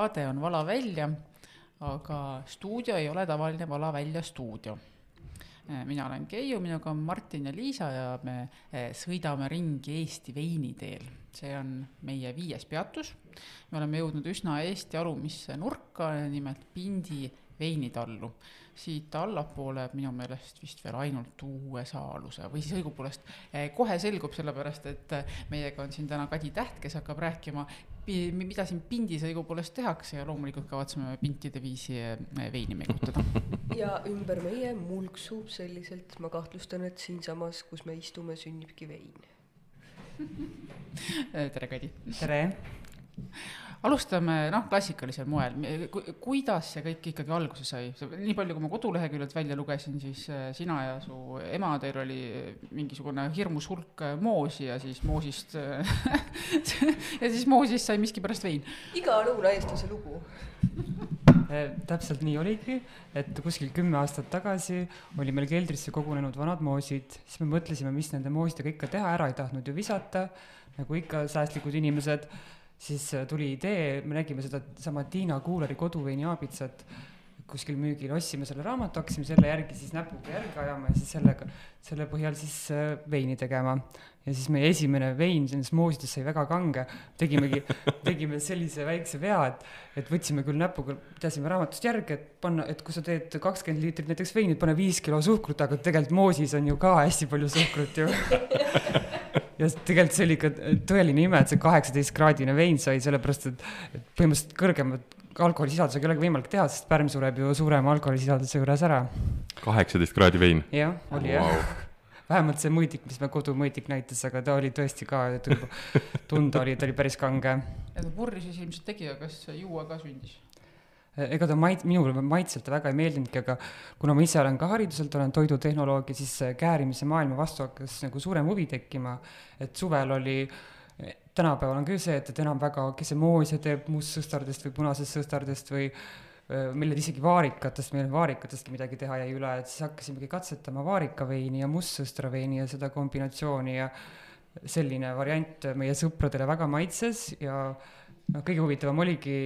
saade on Vala välja, aga stuudio ei ole tavaline Vala välja stuudio. mina olen Keiu, minuga on Martin ja Liisa ja me eh, sõidame ringi Eesti veiniteel. see on meie viies peatus. me oleme jõudnud üsna Eesti alumisse nurka, nimelt Pindi veinitallu siit allapoole minu meelest vist veel ainult USA aluse või siis õigupoolest eh, kohe selgub, sellepärast et eh, meiega on siin täna Kadi Täht, kes hakkab rääkima, mida siin pindis õigupoolest tehakse ja loomulikult kavatseme pintide viisi eh, veini mekutada. ja ümber meie mulksub selliselt, ma kahtlustan, et siinsamas, kus me istume, sünnibki vein. tere, Kadi. tere alustame noh, klassikalisel moel, kuidas see kõik ikkagi alguse sai, nii palju, kui ma koduleheküljelt välja lugesin, siis äh, sina ja su ema, teil oli mingisugune hirmus hulk äh, moosi ja siis moosist ja siis moosist sai miskipärast vein. iga lõunaeestlase lugu. Äh, täpselt nii oligi, et kuskil kümme aastat tagasi oli meil keldrisse kogunenud vanad moosid, siis me mõtlesime, mis nende moosidega ikka teha, ära ei tahtnud ju visata, nagu ikka säästlikud inimesed siis äh, tuli idee, me nägime sedasama Tiina Kuuleri koduveini aabitsat kuskil müügil, ostsime selle raamatu, hakkasime selle järgi siis näpuga järge ajama ja siis sellega, selle põhjal siis äh, veini tegema. ja siis meie esimene vein nendest moosidest sai väga kange, tegimegi, tegime sellise väikse vea, et, et võtsime küll näpuga, pidasime raamatust järge, et panna, et kui sa teed kakskümmend liitrit näiteks veini, pane viis kilo suhkrut, aga tegelikult moosis on ju ka hästi palju suhkrut ju ja tegelikult see oli ikka tõeline ime, et see kaheksateist kraadine vein sai, sellepärast et, et põhimõtteliselt kõrgemat alkoholisisaldusega ei olegi võimalik teha, sest pärm sureb ju suurema alkoholisisalduse juures ära. kaheksateist kraadi vein? jah, oli wow. jah vähemalt see mõõdik, mis me kodumõõdik näitas, aga ta oli tõesti ka, tunda oli, ta oli päris kange. ja ta purri siis ilmselt tegi, aga kas juua ka sündis? Ega ta mait-, minule maitselt väga ei meeldinudki, aga kuna ma ise olen ka hariduselt, olen toidutehnoloog ja siis käärimise maailma vastu hakkas nagu suurem huvi tekkima, et suvel oli, tänapäeval on küll see, et, et enam väga, kes see moose teeb mustsõstardest või punasest sõstardest või millel isegi vaarikatest, meil vaarikatestki midagi teha jäi üle, et siis hakkasimegi katsetama vaarikaveini ja mustsõstraveini ja seda kombinatsiooni ja selline variant meie sõpradele väga maitses ja noh, kõige huvitavam oligi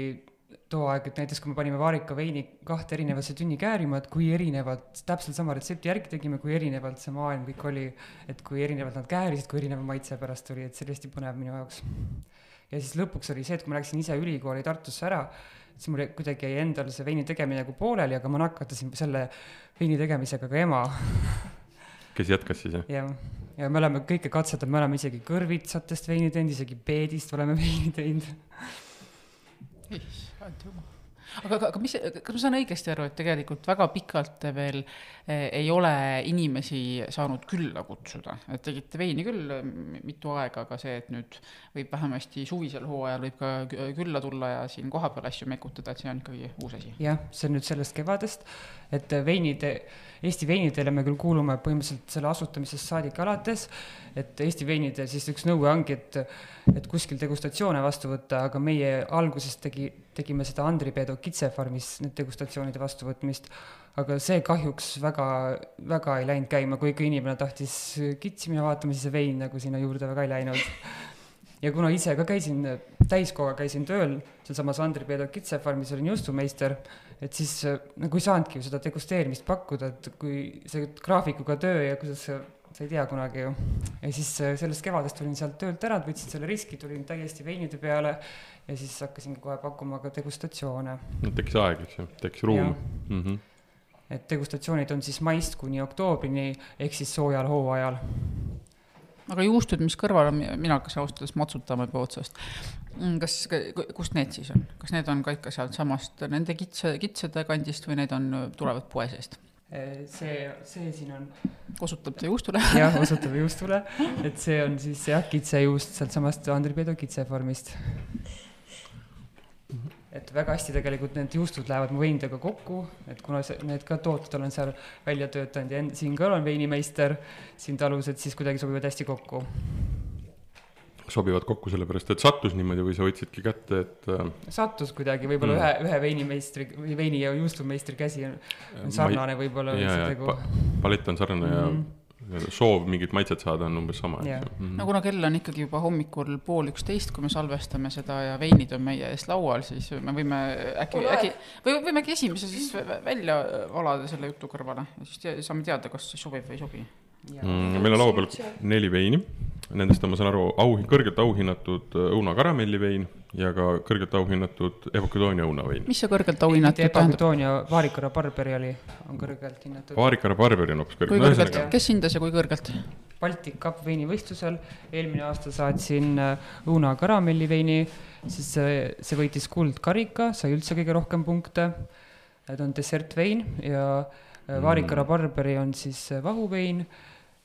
too aeg, et näiteks kui me panime vaarika veini kahte erinevasse tünni käärima, et kui erinevalt, täpselt sama retsepti järgi tegime, kui erinevalt see maailm kõik oli, et kui erinevalt nad käärisid, kui erineva maitse pärast oli, et see oli hästi põnev minu jaoks. ja siis lõpuks oli see, et kui ma läksin ise ülikooli Tartusse ära, siis mul kuidagi jäi endal see veini tegemine nagu pooleli, aga ma nakatasin selle veini tegemisega ka ema kes jätkas siis, jah? jah, ja me oleme kõike katsetanud, me oleme isegi kõrvitsatest veini teinud, isegi peedist oleme veini teinud jumal aga, aga, aga mis, kas ma saan õigesti aru, et tegelikult väga pikalt veel eh, ei ole inimesi saanud külla kutsuda, et tegite veini küll mitu aega, aga see, et nüüd võib vähemasti suvisel hooajal võib ka külla tulla ja siin kohapeal asju mekutada, et see on ikkagi uus asi? jah, see on nüüd sellest kevadest, et veinide, Eesti veinidele me küll kuulume põhimõtteliselt selle asutamisest saadik alates, et Eesti veinidel siis üks nõue ongi, et, et kuskil degustatsioone vastu võtta, aga meie alguses tegi, tegime seda Andri Peedo kitsefarmis, need degustatsioonide vastuvõtmist, aga see kahjuks väga, väga ei läinud käima, kui ikka inimene tahtis kitsi minna vaatama, siis see vein nagu sinna juurde väga ei läinud. ja kuna ise ka käisin, täiskohaga käisin tööl, sealsamas Andri Peedo kitsefarmis olin justumeister, et siis nagu ei saanudki ju seda degusteerimist pakkuda, et kui see graafikuga töö ja kuidas sa sa ei tea kunagi ju. ja siis sellest kevadest tulin sealt töölt ära, võtsin selle riski, tulin täiesti veinide peale ja siis hakkasin kohe pakkuma ka degustatsioone. no tekkis aeg, eks ju, tekkis ruum. Mm -hmm. et degustatsioonid on siis maist kuni oktoobrini ehk siis soojal hooajal. aga juustud, mis kõrval on, mina hakkasin ausalt öeldes matsutama juba otsast. Mm, kas, kust need siis on, kas need on ka ikka sealtsamast nende kitsa, kitsade kandist või need on, tulevad poe seest? See, see siin on. osutab ta juustule jah, osutab juustule, et see on siis jah, kitsejuust sealtsamast Andri Peedo kitsevormist et väga hästi tegelikult need juustud lähevad mu veinidega kokku, et kuna see, need ka tooted olen seal välja töötanud ja end, siin ka olen veinimeister siin talus, et siis kuidagi sobivad hästi kokku. Sobivad kokku sellepärast, et sattus niimoodi või sa võtsidki kätte, et äh...? sattus kuidagi, võib-olla mm. ühe, ühe veinimeistri või veini ja juustumeistri käsi on, on sarnane võib-olla. Pa, palett on sarnane mm. ja nii-öelda soov mingit maitset saada on umbes sama eks ju. Mhm. no kuna kell on ikkagi juba hommikul pool üksteist, kui me salvestame seda ja veinid on meie ees laual, siis me võime äkki äkki või võimegi esimese siis vä- välja valada selle jutu kõrvale ja siis te, saame teada, kas see sobib või ei sobi. Mm, meil on laua peal neli veini, nendest on, ma saan aru, au, kõrgelt auhinnatud äh, õuna karamellivein ja ka kõrgelt auhinnatud Evocadoonia õunavein. mis see kõrgelt auhinnatud tähendab? Epakutonia Vaarikara Barberi oli, on kõrgelt hinnatud. Vaarikara Barberi on hoopis kui kõrgel, kõrgelt kes hindas ja kui kõrgelt? Baltic Cup veinivõistlusel, eelmine aasta saatsin äh, õuna karamelliveini, siis see, see võitis kuldkarika, sai üldse kõige rohkem punkte. ta on dessertvein ja äh, Vaarikara Barberi on siis vahuvein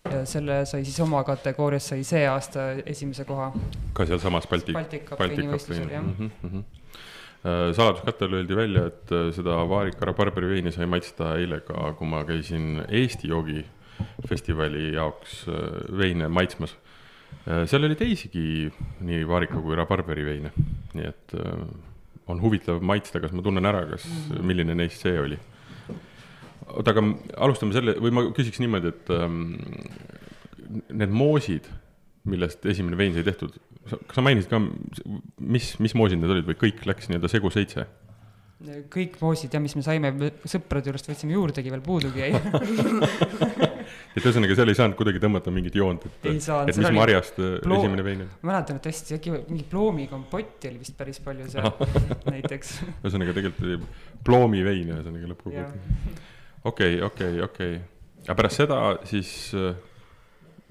ja selle sai siis oma kategoorias sai see aasta esimese koha ka sealsamas Baltic, Baltic Cup Baltic Cup veinivõistlusel vein jah. mm. -hmm. saladuskatel öeldi välja, et äh, seda Vaarikara Barberi veini sai maitsta eile ka, kui ma käisin Eesti joogifestivali jaoks äh, veine maitsmas. seal oli teisigi nii Vaarika kui Rabarberi veine, nii et äh, on huvitav maitsta, kas ma tunnen ära, kas, milline neist see oli. oota, aga alustame selle või ma küsiks niimoodi, et ähm, need moosid, millest esimene vein sai tehtud, kas sa mainisid ka, mis, mis moosid need olid või kõik läks nii-öelda segu seitse? kõik moosid ja mis me saime me sõprade juurest võtsime juurdegi veel puudugi jäi. et ühesõnaga, seal ei saanud kuidagi tõmmata mingit joont, et, et mis marjast äh, ploo- esimene vein oli. mäletan, et hästi, äkki mingi ploomikompotti oli vist päris palju seal näiteks. ühesõnaga tegelikult oli ploomi vein ühesõnaga lõppkokkuvõttes. okei, okei, okei. aga pärast seda siis,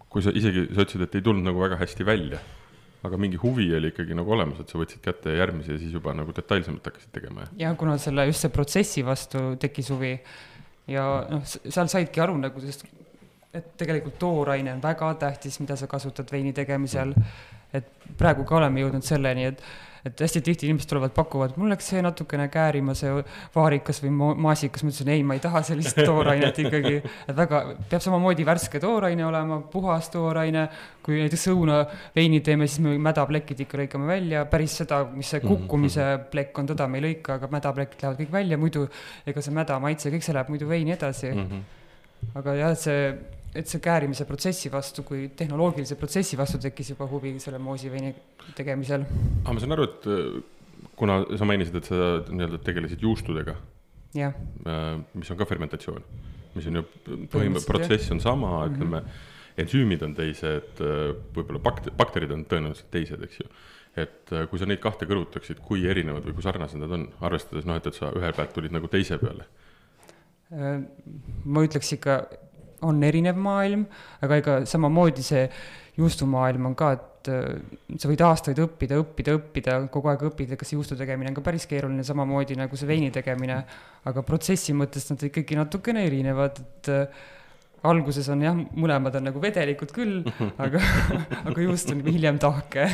kui sa isegi, sa ütlesid, et ei tulnud nagu väga hästi välja, aga mingi huvi oli ikkagi nagu olemas, et sa võtsid kätte järgmise ja siis juba nagu detailsemalt hakkasid tegema ja ja kuna selle just see protsessi vastu tekkis huvi ja noh, seal saidki aru nagu sellest, et tegelikult tooraine on väga tähtis, mida sa kasutad veini tegemisel. Et praegu ka oleme jõudnud selleni, et, et hästi tihti inimesed tulevad, pakuvad, mul läks see natukene käärima, see vaarikas või maasikas, ma ütlesin ei, ma ei taha sellist toorainet ikkagi. et väga, peab samamoodi värske tooraine olema, puhas tooraine. kui näiteks õunaveini teeme, siis me mädaplekid ikka lõikame välja, päris seda, mis see kukkumise plekk on, teda me ei lõika, aga mädaplekid lähevad kõik välja, muidu ega see mäda maitse, kõik see läheb muidu veini edasi mm. -hmm. aga jah, et see, et see käärimise protsessi vastu, kui tehnoloogilise protsessi vastu tekkis juba huvi selle moosiveini tegemisel. aga ma saan aru, et äh, kuna sa mainisid, et sa nii-öelda tegelesid juustudega, jah, mis on ka fermentatsioon, mis on ju Põhimõtteliselt, protsess on sama, ütleme, ensüümid on teised, võib-olla bakter-, bakterid on tõenäoliselt teised, eks ju. et äh, kui sa neid kahte kõrvutaksid, kui erinevad või kui sarnased nad on, arvestades noh, et, et sa ühe pealt tulid nagu teise peale. ma ütleks ikka, on erinev maailm, aga ega samamoodi see juustumaailm on ka, et äh, sa võid aastaid õppida, õppida, õppida, kogu aeg õppida, kas juustu tegemine on ka päris keeruline, samamoodi nagu see veini tegemine, aga protsessi mõttes nad ikkagi natukene erinevad, et äh, alguses on jah, mõlemad on nagu vedelikud küll, aga, aga juust on hiljem tahke.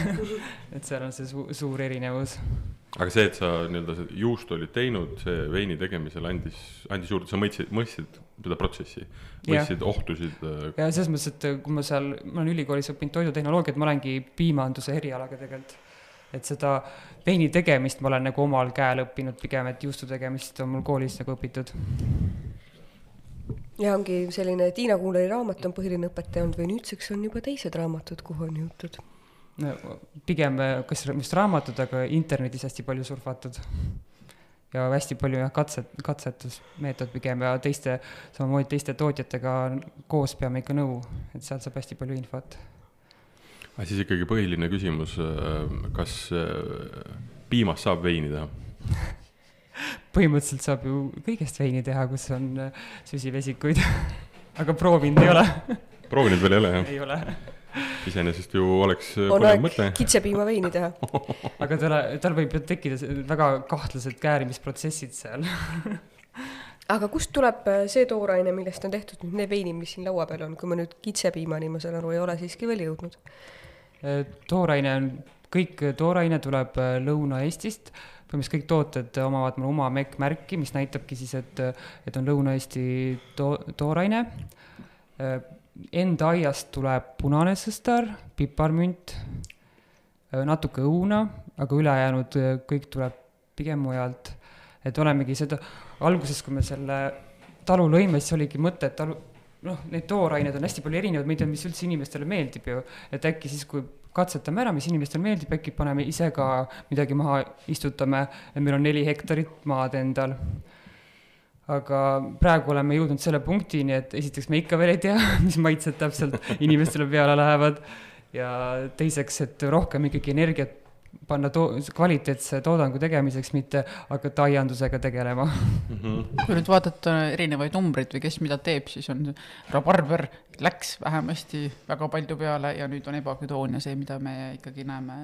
et seal on see su suur erinevus. aga see, et sa nii-öelda juustu olid teinud, see veini tegemisel andis, andis juurde, sa mõistsid, mõistsid seda protsessi, mõistsid ohtusid äh, ja selles mõttes, et kui ma seal, ma olen ülikoolis õppinud toidutehnoloogiat, ma olengi piimanduse erialaga tegelikult. et seda veini tegemist ma olen nagu omal käel õppinud pigem, et juustu tegemist on mul koolis nagu õpitud. Ja ongi selline Tiina Kuuleri raamat on põhiline õpetaja olnud või nüüdseks on juba teised raamatud, kuhu on jõutud. pigem kas just raamatud, aga internetis hästi palju surfatud. ja hästi palju jah, katset, katsetusmeetod pigem ja teiste, samamoodi teiste tootjatega koos peame ikka nõu, et sealt saab hästi palju infot. aga siis ikkagi põhiline küsimus, kas äh, piimast saab veini teha? Põhimõtteliselt saab ju kõigest veini teha, kus on äh, süsivesikuid, aga proovinud ei ole, proovinud veel ei ole jah? ei ole. iseenesest ju oleks äh, on põnev aeg mõte. kitsepiimaveini teha. aga tal, tal võib ju tekkida väga kahtlased käärimisprotsessid seal. aga kust tuleb äh, see tooraine, millest on tehtud nüüd need veinid, mis siin laua peal on, kui me nüüd kitsepiimani, ma saan aru, ei ole siiski veel jõudnud. tooraine on, kõik tooraine tuleb äh, Lõuna-Eestist, põhimõtteliselt kõik tooted omavad mul oma MEK märki, mis näitabki siis, et, et on Lõuna-Eesti to-, tooraine. Enda aiast tuleb punane sõstar, piparmünt, natuke õuna, aga ülejäänud äh, kõik tuleb pigem mujalt. et olemegi seda, alguses, kui me selle talu lõime, siis oligi mõte, et talu, noh, need toorained on hästi palju erinevad, ma ei tea, mis üldse inimestele meeldib ju, et äkki siis, kui katsetame ära, mis inimestele meeldib, äkki paneme ise ka midagi maha, istutame, meil on neli hektarit maad endal. aga praegu oleme jõudnud selle punktini, et esiteks me ikka veel ei tea, mis maitsed täpselt inimestele peale lähevad ja teiseks, et rohkem ikkagi energiat panna to-, kvaliteetse toodangu tegemiseks, mitte hakata aiandusega tegelema mm. -hmm. kui nüüd vaadata erinevaid numbreid või kes mida teeb, siis on rabarber läks vähemasti väga palju peale ja nüüd on ebaküdoonia see, mida me ikkagi näeme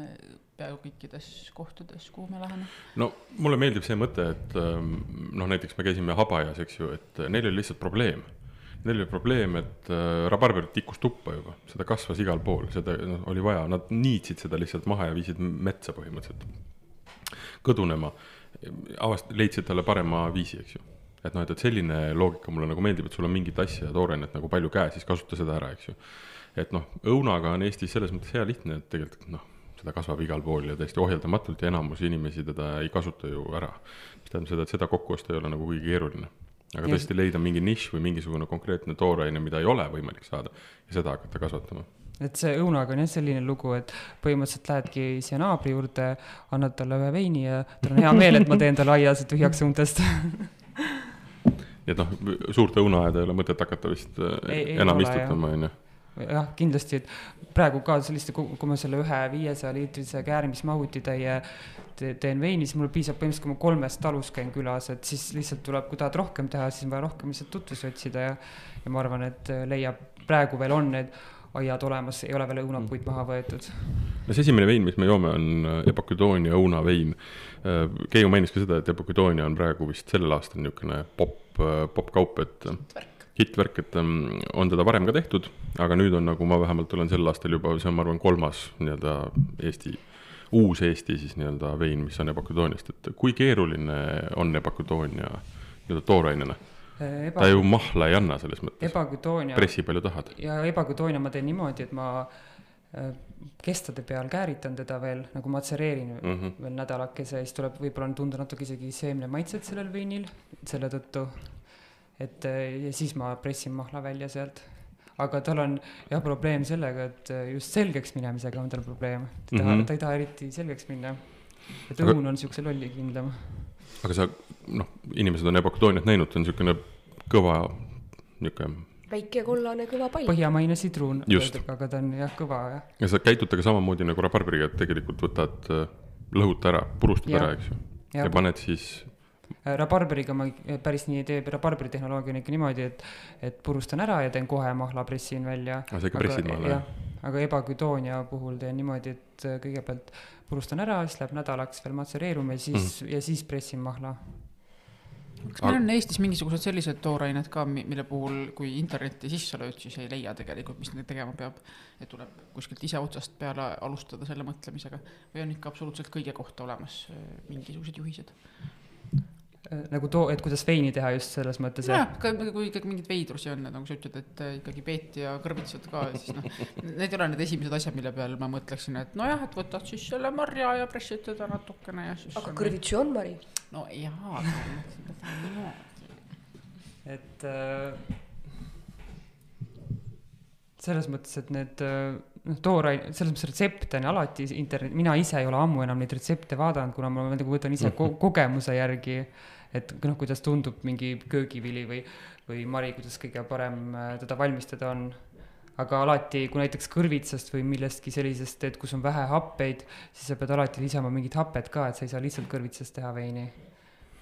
peaaegu kõikides kohtades, kuhu me läheme. no mulle meeldib see mõte, et ähm, noh, näiteks me käisime Habajas, eks ju, et neil oli lihtsalt probleem Neil oli probleem, et äh, rabarberit tikkus tuppa juba, seda kasvas igal pool, seda no, oli vaja, nad niitsid seda lihtsalt maha ja viisid metsa põhimõtteliselt kõdunema. avast-, leidsid talle parema viisi, eks ju. et noh, et, et selline loogika mulle nagu meeldib, et sul on mingit asja ja toorainet nagu palju käes, siis kasuta seda ära, eks ju. et noh, õunaga on Eestis selles mõttes hea lihtne, et tegelikult noh, seda kasvab igal pool ja täiesti ohjeldamatult ja enamus inimesi teda ei kasuta ju ära. mis tähendab seda, et seda kokku osta ei ole nagu kuigi keeruline aga ja tõesti leida mingi nišš või mingisugune konkreetne tooraine, mida ei ole võimalik saada ja seda hakata kasvatama. Et see õunaga on jah selline lugu, et põhimõtteliselt lähedki siia naabri juurde, annad talle ühe veini ja tal on hea meel, et ma teen talle aias tühjaks õuntest et noh, suurt õunaaeda ei ole mõtet hakata vist äh, ei, ei enam istutama, on ju jah, kindlasti, et praegu ka selliste, kui ma selle ühe viiesaja liitrise käärimismahutitäie teen veini, siis mul piisab põhimõtteliselt, kui ma kolmes talus käin külas, et siis lihtsalt tuleb, kui tahad rohkem teha, siis on vaja rohkem lihtsalt tutvusi otsida ja ja ma arvan, et leiab, praegu veel on need aiad olemas, ei ole veel õunapuid maha võetud. no see esimene vein, mis me joome, on Epoküdoonia õunavein. Keiu mainis ka seda, et Epoküdoonia on praegu vist sellel aastal niisugune popp, popp-kaup, et hittvärk, et ähm, on teda varem ka tehtud, aga nüüd on, nagu ma vähemalt olen sel aastal juba, see on, ma arvan, kolmas nii-öelda Eesti, uus Eesti siis nii-öelda vein, mis on ebaküdooniast, et kui keeruline on ebaküdoonia nii-öelda toorainena? Eba... ta ju mahla ei anna selles mõttes. pressi palju tahad. ja ebaküdoonia ma teen niimoodi, et ma äh, kestade peal kääritan teda veel, nagu matsereerin mm -hmm. veel nädalakese ja siis tuleb, võib-olla on tunda natuke isegi seemnemaitset sellel veinil, selle tõttu et äh, ja siis ma pressin mahla välja sealt. aga tal on jah probleem sellega, et äh, just selgeks minemisega on tal probleem, ta mm, -hmm. ta ei taha eriti selgeks minna. et õun on siukse lollikindlam. aga sa, noh, inimesed on ebaktooniat näinud, see on siukene kõva, niuke väike kollane kõva pall. põhjamaine sidrun, aga ta on jah, kõva jah. ja sa käitud aga samamoodi nagu rabarberiga, et tegelikult võtad, äh, lõhuta ära, purustad ja. ära, eks ju. ja paned siis rabarberiga ma äh, päris nii ei tee, rabarberi tehnoloogia on ikka niimoodi, et, et purustan ära ja teen kohe mahla, pressin välja. aa, sa ikka pressid mahla, jah? aga ebaküdoonia puhul teen niimoodi, et äh, kõigepealt purustan ära, siis läheb nädalaks veel matsereeruma ja siis mm, ja siis pressin mahla kas meil on Eestis mingisugused sellised toorained ka, mille puhul, kui internetti sisse lööd, siis ei leia tegelikult, mis neid tegema peab? et tuleb kuskilt ise otsast peale alustada selle mõtlemisega või on ikka absoluutselt kõige kohta olemas mingisugused juhised? Äh, nagu too, et kuidas veini teha just selles mõttes. jah, kui ikkagi mingeid veidrusi on, nagu sa ütled, et äh, ikkagi peeti ja kõrvitsad ka, siis noh, need ei ole need esimesed asjad, mille peale ma mõtleksin, et nojah, et võtad siis selle marja ja pressid teda natukene ja siis. aga kõrvitsi on, Mari? no jaa, et äh, selles mõttes, et need äh, noh, tooraine, selles mõttes retsepte on alati internet, mina ise ei ole ammu enam neid retsepte vaadanud, kuna ma nagu võtan ise ko kogemuse järgi, et noh, kuidas tundub mingi köögivili või, või mari, kuidas kõige parem äh, teda valmistada on. aga alati, kui näiteks kõrvitsast või millestki sellisest teed, kus on vähe happeid, siis sa pead alati lisama mingit hapet ka, et sa ei saa lihtsalt kõrvitsast teha veini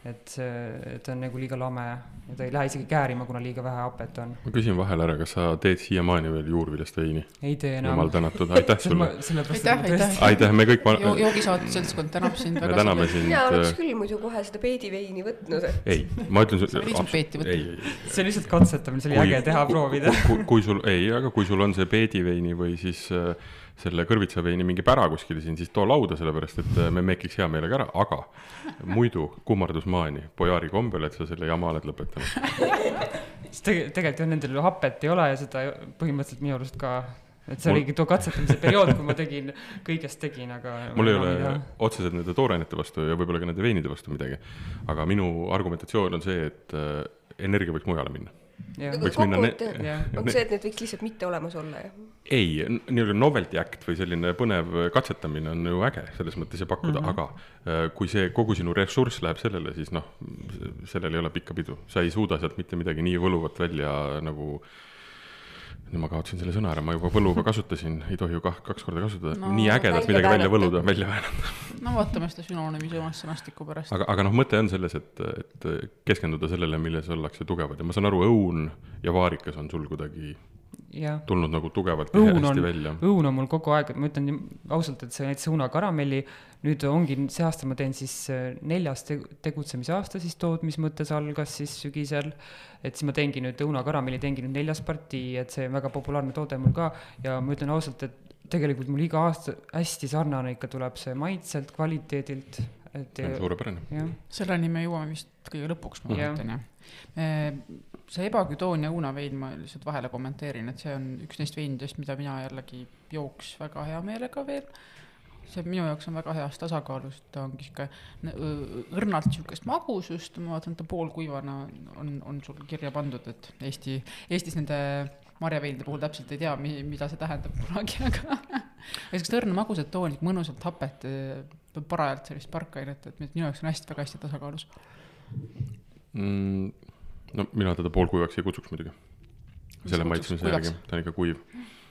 et see, ta on nagu liiga lame ja ta ei lähe isegi käärima, kuna liiga vähe hapet on. ma küsin vahele ära, kas sa teed siiamaani veel juurviljast veini? ei tee enam. jumal tänatud, aitäh sulle. aitäh, aitäh. aitäh, me kõik jo. joogisaate seltskond tänab sind väga. me täname sind. mina oleks küll muidu kohe seda peediveini võtnud. ei, ma ütlen sulle. ei, ei. see on lihtsalt katsetamine, see oli äge teha, proovida. kui sul, ei, aga kui sul on see peediveini või siis äh, selle kõrvitsaveini mingi pära kuskil siin, siis too lauda, sellepärast et äh, me mekiks hea meelega ära, aga muidu kummardusmaani Bojari kombel, et sa selle jama oled lõpetanud. siis tege-, tegelikult jah, nendel ju hapet ei ole ja seda põhimõtteliselt minu arust ka et see mul... oligi too katsetamise periood, kui ma tegin, kõigest tegin, aga. mul ei ole ja... otseselt nende toorainete vastu ja võib-olla ka nende veinide vastu midagi. aga minu argumentatsioon on see, et äh, energia võiks mujale minna Võiks minna ne- on see, et need võiks lihtsalt mitte olemas olla, jah? ei, nii-öelda novelty act või selline põnev katsetamine on ju äge selles mõttes ja pakkuda mm. -hmm. aga äh, kui see kogu sinu ressurss läheb sellele, siis noh, sellel ei ole pikka pidu, sa ei suuda sealt mitte midagi nii võluvat välja nagu nüüd ma kaotasin selle sõna ära, ma juba võluva kasutasin, ei tohi ju kah kaks korda kasutada No nii ägedat midagi välja võluda, välja väänata. no vaatame seda sünonüümi sõnast sõnastiku pärast. aga, aga noh, mõte on selles, et, et keskenduda sellele, milles ollakse tugevad ja ma saan aru, õun ja vaarikas on sul kuidagi jah. tulnud nagu tugevalt ja hästi on välja,. õun on mul kogu aeg, ma ütlen ausalt, et see näiteks õunakaramelli, nüüd ongi see aasta ma teen siis äh, neljas te- tegutsemise aasta siis tootmis mõttes algas siis sügisel. et siis ma teengi nüüd õunakaramelli, teengi nüüd neljas partii, et see on väga populaarne toode mul ka ja ma ütlen ausalt, et tegelikult mul iga aasta hästi sarnane ikka tuleb see maitselt, kvaliteedilt, et suurepärane. selleni me jõuame vist kõige lõpuks, ma mõtlen jah. see ebaküdoonia õunavein, ma lihtsalt vahele kommenteerin, et see on üks neist veinidest, mida mina jällegi jooks väga hea meelega veel. see minu jaoks on väga heas tasakaalus, ta ongi sihuke õrnalt sihukest magusust, ma vaatan, et ta poolkuivana on, on sul kirja pandud, et Eesti, Eestis nende marjaveinide puhul täpselt ei tea, mi-, mida see tähendab kunagi, aga siukest õrna magusat tooni, mõnusat hapet, parajalt sellist parkainet, et minu jaoks on hästi, väga hästi tasakaalus. mm,. no mina teda poolkuivaks ei kutsuks muidugi. Selle maitsmise järgi, ta on ikka kuiv.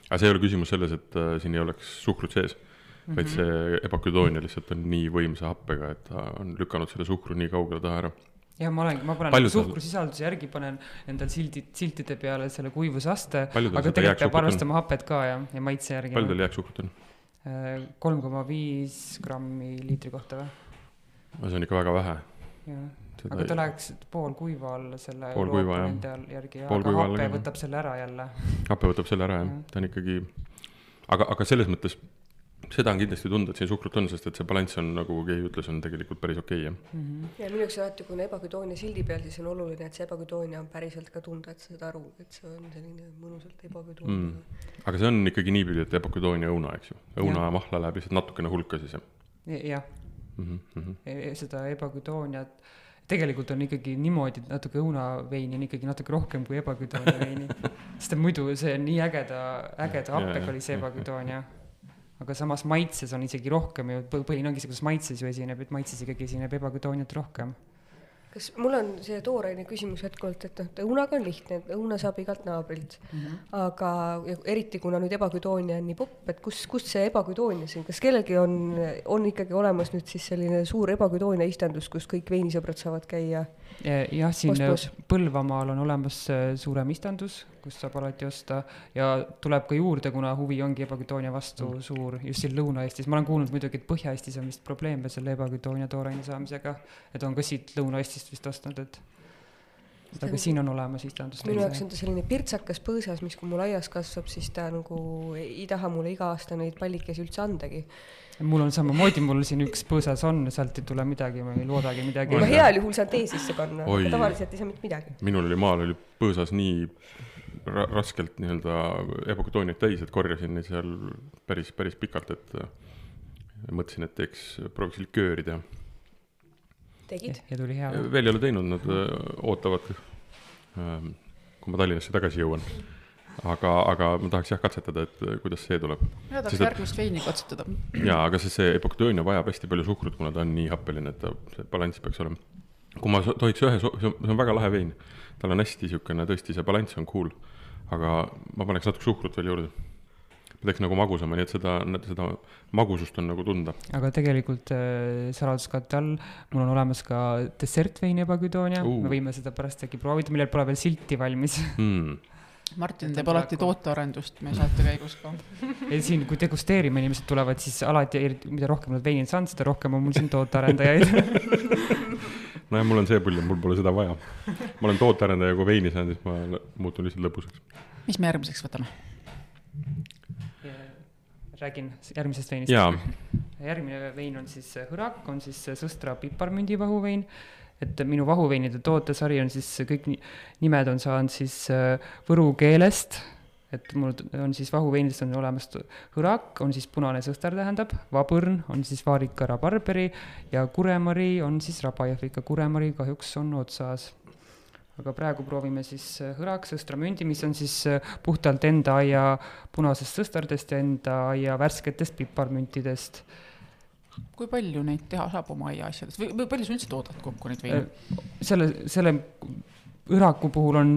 aga see ei ole küsimus selles, et äh, siin ei oleks suhkrut sees mm, Mhm. -hmm. vaid see ebaküdoonia lihtsalt on nii võimsa happega, et ta on lükanud selle suhkru nii kaugele taha ära. Ja ma olengi, ma panen suhkrusisalduse järgi panen endal sildid, siltide peale selle kuivusaste, aga tegelikult peab arvestama hapet ka ja, ja maitse järgi. palju tal jääksuhkrut on? kolm koma viis grammi liitri kohta või? see on ikka väga vähe. jah, aga ta läheks poolkuiva alla selle Poolkuiva, jah. nende all järgi, aga hape võtab selle ära jälle. hape võtab selle ära jah Jah., ta on ikkagi, aga, aga selles mõttes seda on kindlasti tunda, et siin suhkrut on, sest et see balanss on, nagu keegi ütles, on tegelikult päris okei okay, jah. ja minu jaoks alati, kui on ebaküdoonia sildi peal, siis on oluline, et see ebaküdoonia on päriselt ka tunda, et sa saad aru, et see on selline mõnusalt ebaküdoonia Mm. mm.. aga see on ikkagi niipidi, et ebaküdoonia õuna, eks ju. õuna ja mahla läheb lihtsalt natukene hulka siis jah jah, mm. -hmm. seda ebaküdooniat, tegelikult on ikkagi niimoodi, et natuke õunaveini on ikkagi natuke rohkem kui ebaküdoonia veini. sest et muidu see on nii ägeda, ägeda happega oli see ebaküdoonia. Aga samas maitses on isegi rohkem ju, põhiline ongi see, kuidas maitses ju esineb, et maitses ikkagi esineb ebaküdooniat rohkem. Kas mul on see tooraine küsimus jätkuvalt, et noh, õunaga on lihtne, õuna saab igalt naabrilt mm. -hmm. aga ja eriti kuna nüüd ebaküdoonia on nii popp, et kus, kust see ebaküdoonia siin, kas kellelgi on, on ikkagi olemas nüüd siis selline suur ebaküdoonia istandus, kus kõik veinisõbrad saavad käia? jah, siin Ostmas. Põlvamaal on olemas äh, suurem istandus, kust saab alati osta ja tuleb ka juurde, kuna huvi ongi ebaküdoonia vastu mm. suur just siin Lõuna-Eestis. ma olen kuulnud muidugi, et Põhja-Eestis on vist probleeme selle ebaküdoonia tooraine saamisega, et on ka siit Lõuna-Eestist vist ostnud, et aga siin on olemas istandus. minu jaoks on ta selline pirtsakas põõsas, mis kui mul aias kasvab, siis ta nagu ei taha mulle iga aasta neid pallikesi üldse andagi. mul on samamoodi, mul siin üks põõsas on, sealt ei tule midagi, ma ei loodagi midagi ma Oi.. heal juhul saan tee sisse panna, tavaliselt ei saa mitte midagi. minul oli maal oli põõsas nii ra raskelt nii-öelda ebaküdooniat täis, et korjasin neid seal päris, päris pikalt, et mõtlesin, et teeks, prooviks likööri teha. tegid? ja tuli hea. veel ei ole teinud, nad äh, ootavad, kui ma Tallinnasse tagasi jõuan. aga, aga ma tahaks jah katsetada, et äh, kuidas see tuleb. mina tahaks järgmist veini katsetada. jaa, aga see, see epoktöönia vajab hästi palju suhkrut, kuna ta on nii happeline, et ta, see balanss peaks olema. kui ma tohiks ühe, see on, see on väga lahe vein. tal on hästi niisugune, tõesti see balanss on cool, aga ma paneks natuke suhkrut veel juurde. Teeks nagu magusama, nii et seda, seda magusust on nagu tunda. aga tegelikult äh, saladuskatte all mul on olemas ka dessertvein ebaküdoonia Uh. me võime seda pärast äkki proovida, millel pole veel silti valmis Mm. Martin teeb alati tootearendust meie saate käigus ka. ja siin, kui degusteerima inimesed tulevad, siis alati, mida rohkem nad veini saanud, seda rohkem on mul siin tootearendajaid nojah, mul on see pull, mul pole seda vaja. ma olen tootearendaja, kui veini saan, siis ma muutun lihtsalt lõbusaks. mis me järgmiseks võtame? Räägin järgmisest veinist. järgmine vein on siis äh, Hõrak, on siis äh, Sõstra piparmündi vahuvein. et minu vahuveinide tootesari on siis kõik ni- nimed on saanud siis äh, võru keelest. et mul on siis vahuveinidest on olemas Hõrak on siis punane sõster tähendab, Vabõrn on siis vaarika rabarberi ja Kuremari on siis Rabajõhvika Kuremari kahjuks on otsas. Aga praegu proovime siis äh, hõraks sõstramündi, mis on siis äh, puhtalt enda aia punasest sõstardest ja enda aia värsketest piparmüntidest. kui palju neid teha saab oma aiaasjadest või, või palju sa üldse toodad kokku neid veine? selle, selle hõraku puhul on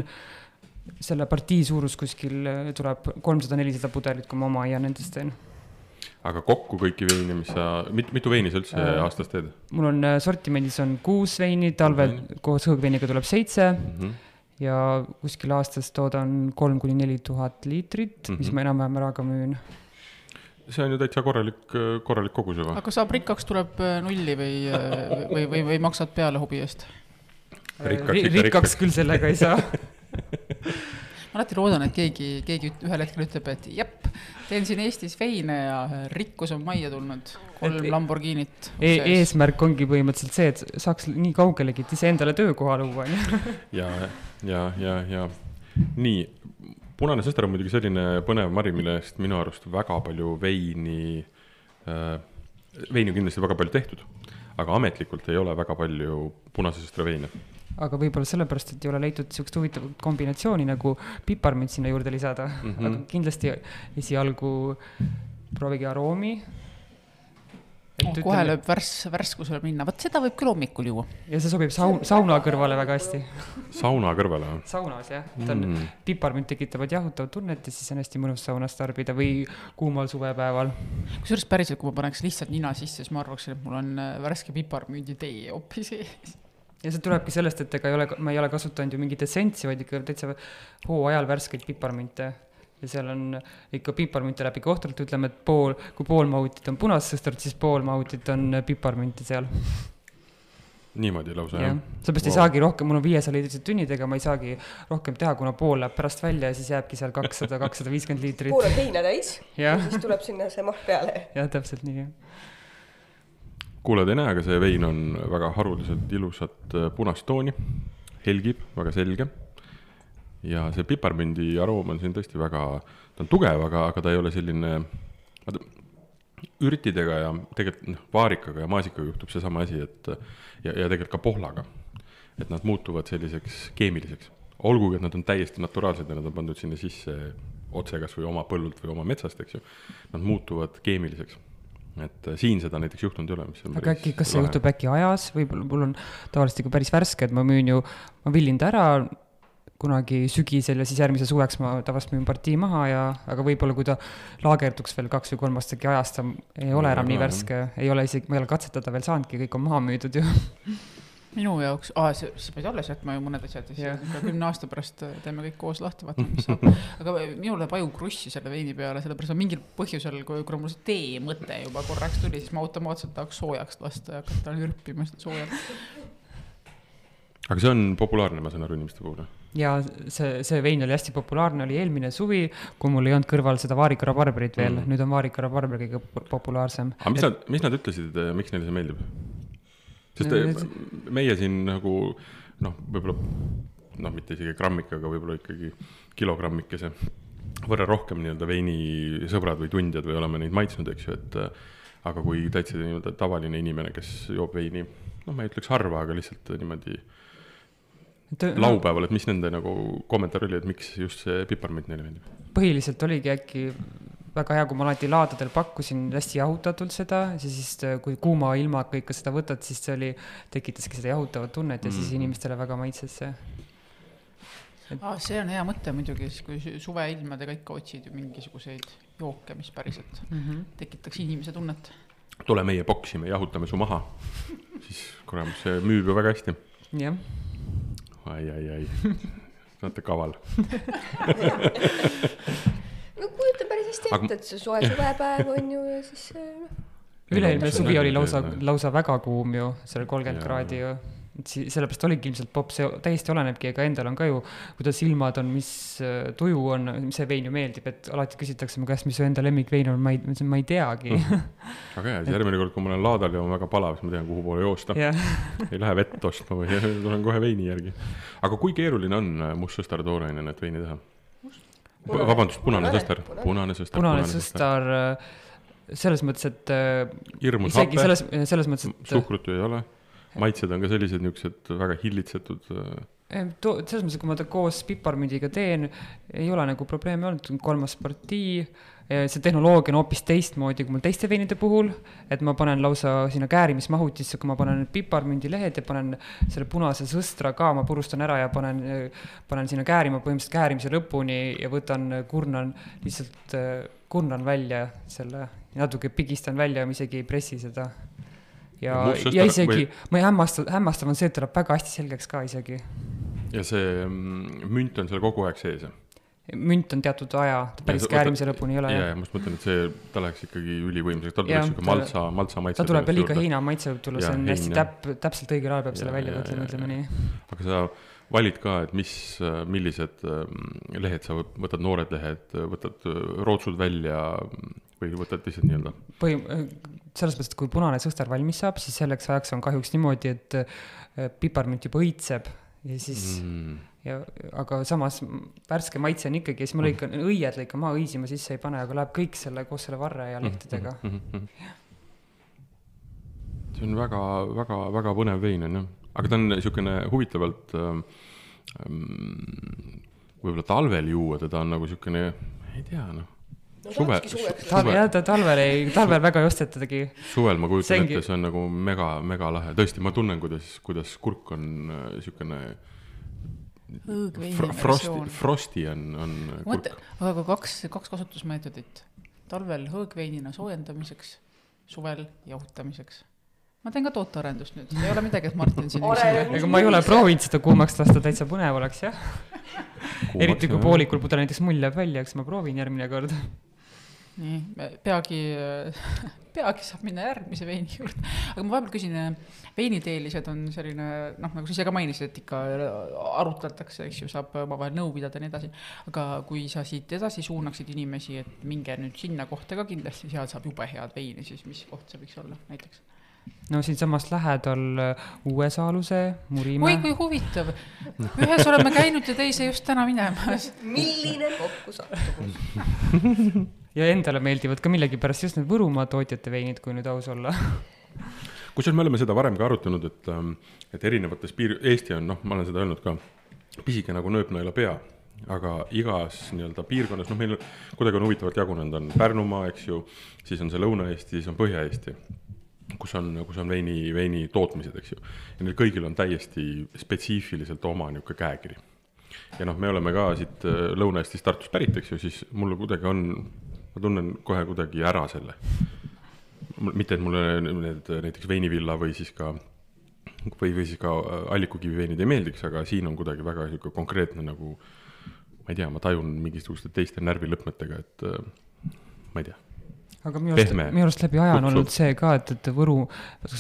selle partii suurus kuskil tuleb kolmsada-nelisada pudelit, kui ma oma aia nendest teen aga kokku kõiki veine, mis sa, mit-, mitu veini sa üldse äh, aastas teed? mul on äh, sortimendis on kuus veini, talvel mm -hmm. koos hõõgveiniga tuleb seitse mm. -hmm ja kuskil aastas toodan kolm kuni neli tuhat liitrit mm, -hmm. mis mhm. ma enam-vähem ära ka müün. see on ju täitsa korralik, korralik kogus juba. aga saab rikkaks, tuleb äh, nulli või, või, või, või maksad peale hobi eest? rikkaks, rikkaks küll sellega ei saa ma alati loodan, et keegi, keegi ühel hetkel ütleb, et jep, teen siin Eestis veine ja rikkus on majja tulnud, kolm et, Lamborghinit e. eesmärk ongi põhimõtteliselt see, et saaks nii kaugelegi, et iseendale töökoha luua, on ju. ja, ja, ja, ja nii, punane sõster on muidugi selline põnev mari, mille eest minu arust väga palju veini äh,, veini on kindlasti väga palju tehtud, aga ametlikult ei ole väga palju punase sõstra veine aga võib-olla sellepärast, et ei ole leitud niisugust huvitavat kombinatsiooni nagu piparmünt sinna juurde lisada mm, -hmm. aga kindlasti esialgu proovige aroomi. Oh, kohe lööb värss, värskusele minna, vot seda võib küll hommikul juua. ja see sobib saun, sauna kõrvale väga hästi. sauna kõrvale või? saunas jah, ta on mm., piparmünt tekitavad jahutavat tunnet ja siis on hästi mõnus saunas tarbida või kuumal suvepäeval. kusjuures päriselt, kui ma paneks lihtsalt nina sisse, siis ma arvaksin, et mul on äh, värske piparmündi tee hoopis ees ja see tulebki sellest, et ega ei ole, ma ei ole kasutanud ju mingit essentsi, vaid ikka täitsa hooajal värskeid piparmünte. ja seal on ikka piparmünte läbi kohtralt, ütleme, et pool, kui pool mahutit on punast sõstrat, siis pool mahutit on piparmünti seal. niimoodi lausa ja. jah? seepärast wow. ei saagi rohkem, mul on viiesaja liitrised tünnid, ega ma ei saagi rohkem teha, kuna pool läheb pärast välja ja siis jääbki seal kakssada, kakssada viiskümmend liitrit. pool on heina täis ja siis tuleb sinna see maht peale. jah, täpselt nii, jah kuulajad ei näe, aga see vein on väga haruldaselt ilusat äh, punast tooni, helgib, väga selge. ja see piparmündi aroom on siin tõesti väga, ta on tugev, aga, aga ta ei ole selline, vaata, ürtidega ja tegelikult noh, vaarikaga ja maasikaga juhtub seesama asi, et ja, ja tegelikult ka pohlaga. et nad muutuvad selliseks keemiliseks, olgugi et nad on täiesti naturaalsed ja nad on pandud sinna sisse otse kas või oma põllult või oma metsast, eks ju. Nad muutuvad keemiliseks et äh, siin seda näiteks juhtunud ei ole, mis on aga äkki, kas see lahe. juhtub äkki ajas, võib-olla mul on tavaliselt ikka päris värske, et ma müün ju, ma villin ta ära kunagi sügisel ja siis järgmise suveks ma tavaliselt müün partii maha ja, aga võib-olla kui ta laagerduks veel kaks või kolm aastat ajast, ta ei ole enam nii värske, ei ole isegi, ma ei ole katsetada veel saanudki, kõik on maha müüdud ju minu jaoks, aa, sa, sa pead alles jätma ju mõned asjad ja siis yeah. kümne aasta pärast teeme kõik koos lahti, vaatame, mis saab. aga minul läheb aju krussi selle veini peale, sellepärast et mingil põhjusel, kui, kuna mul see tee mõte juba korraks tuli, siis ma automaatselt tahaks soojaks lasta ja hakata nürpima seda soojalt. aga see on populaarne, ma saan aru, inimeste puhul? ja see, see vein oli hästi populaarne, oli eelmine suvi, kui mul ei olnud kõrval seda vaarikara barberit veel mm., nüüd on vaarikara barber kõige populaarsem. aga mis et... nad, mis nad ütlesid, miks neile see meeldib? Sest no, meie siin nagu noh, võib-olla noh, mitte isegi grammikaga, võib-olla ikkagi kilogrammikese võrra rohkem nii-öelda veinisõbrad või tundjad või oleme neid maitsnud, eks ju, et aga kui täitsa nii-öelda tavaline inimene, kes joob veini, noh, ma ei ütleks harva, aga lihtsalt niimoodi et, laupäeval, et mis nende nagu kommentaar oli, et miks just see piparmünt neile meeldib? põhiliselt oligi äkki väga hea, kui ma alati laadadel pakkusin hästi jahutatult seda, siis äh, kui kuuma ilmaga ikka seda võtad, siis see oli, tekitaski seda jahutavat tunnet ja mm. siis inimestele väga maitses see et.... Ah, see on hea mõte muidugi, siis kui suveilmadega ikka otsid ju mingisuguseid jooke, mis päriselt mm -hmm. tekitaks inimese tunnet. tule meie boksi, me jahutame su maha siis kurat, see müüb ju väga hästi. jah. ai, ai, ai, olete kaval no kujuta päris hästi ette, et see soe suvepäev on ju ja siis noh. üle-eelmine suvi oli lausa, lausa väga kuum ju, seal kolmkümmend kraadi ju sellepärast oligi ilmselt popp, see täiesti olenebki, ega endal on ka ju, kuidas ilmad on, mis äh, tuju on, mis see vein ju meeldib, et alati küsitakse mu käest, mis su enda lemmikvein on, ma ei, ma ütlesin, ma ei teagi mm.. väga hea, siis järgmine kord, kui ma olen laadal ja on väga palav, siis ma tean, kuhu poole joosta yeah. ei lähe vett ostma või tulen kohe veini järgi. aga kui keeruline on äh, mustsõstar toorainena, et veini teha? Vabandust, punane sõstar, punane sõstar. punane sõstar äh, selles mõttes, et. Äh, hirmus hape. selles, selles mõttes, et. suhkrut ju ei ole, maitsed on ka sellised niisugused väga hillitsetud. Äh. selles mõttes, kui ma ta koos piparmündiga teen, ei ole nagu probleemi olnud, kolmas partii, see tehnoloogia on hoopis teistmoodi kui mul teiste veinide puhul, et ma panen lausa sinna käärimismahutisse, kui ma panen piparmündilehed ja panen selle punase sõstra ka, ma purustan ära ja panen, panen sinna käärima põhimõtteliselt käärimise lõpuni ja võtan, kurnan, lihtsalt kurnan välja selle, natuke pigistan välja, ma isegi ei pressi seda ja, ja isegi ma ei hämmasta, hämmastav on see, et tuleb väga hästi selgeks ka isegi. ja see mm, münt on seal kogu aeg sees, jah? Münt on teatud aja, ta päris käärimise lõpuni ei ole. ja, ja ma just mõtlen, et see, ta läheks ikkagi ülivõimsaks, tal tuleks sihuke maltsa, maltsa maitse. ta tuleb liiga heina maitse võib tulla, see on hästi täp-, täpselt õigel ajal peab selle välja mõtlema, ütleme nii. aga sa valid ka, et mis, millised mm, lehed sa võtad, noored lehed, võtad rootsud välja või võtad lihtsalt nii-öelda? põhi, selles mõttes, et kui punane sõster valmis saab, siis selleks ajaks on kahjuks niimoodi, et äh, piparmünt juba õitseb ja siis mm. Ja, aga samas värske maitse on ikkagi ja siis ma lõikan mm., õied lõikan maha, õisi ma sisse ei pane, aga läheb kõik selle koos selle varre ja mm-hmm. lehtedega mm. -hmm. see on väga, väga, väga põnev vein on ju, aga ta on niisugune huvitavalt ähm, võib-olla talvel juua teda on nagu niisugune, ei tea noh no suve, talve, jah, ta talvel ei, talvel väga ei ostetagi. suvel ma kujutan Sengi... ette, see on nagu mega, mega lahe, tõesti, ma tunnen, kuidas, kuidas kurk on niisugune äh, fr frosti, frosti on, on kurk. aga kaks, kaks kasutusmeetodit. talvel hõõgveinina soojendamiseks, suvel jahutamiseks ma teen ka tootearendust nüüd, ei ole midagi, et Martin siin ega ma ei ole proovinud seda kuumaks lasta, täitsa põnev oleks jah. eriti kui poolikul pudel näiteks mull jääb välja, eks ma proovin järgmine kord nii, peagi, peagi saab minna järgmise veini juurde. aga ma vahepeal küsin, veiniteelised on selline noh, nagu sa ise ka mainisid, et ikka arutletakse, eks ju, saab omavahel nõu pidada ja nii edasi. aga kui sa siit edasi suunaksid inimesi, et minge nüüd sinna kohta ka kindlasti, seal saab jube head veini, siis mis koht see võiks olla näiteks? No siinsamas lähedal Uue Saaluse, Murimäe. oi kui huvitav, ühes oleme käinud ja teise just täna minemas. milline kokkusattumus ja endale meeldivad ka millegipärast just need Võrumaa tootjate veinid, kui nüüd aus olla. Kusjuures me oleme seda varem ka arutanud, et, ähm, et erinevates piir, Eesti on, noh, ma olen seda öelnud ka, pisike nagu nööpnõela pea, aga igas nii-öelda piirkonnas, noh, meil kuidagi on huvitavalt jagunenud, on Pärnumaa, eks ju, siis on see Lõuna-Eesti, siis on Põhja-Eesti, kus on, kus on veini, veini tootmised, eks ju. ja neil kõigil on täiesti spetsiifiliselt oma niisugune käekiri. ja noh, me oleme ka siit äh, Lõuna-Eestist, Tartust pärit, eks ju, siis mul kuidagi on ma tunnen kohe kuidagi ära selle. mitte, et mulle need näiteks veinivilla või siis ka, või, või siis ka allikukivi veinid ei meeldiks, aga siin on kuidagi väga niisugune konkreetne nagu ma ei tea, ma tajun mingisuguste teiste närvilõpmetega, et ma ei tea aga minu arust, minu arust läbi aja on olnud see ka, et, et Võru,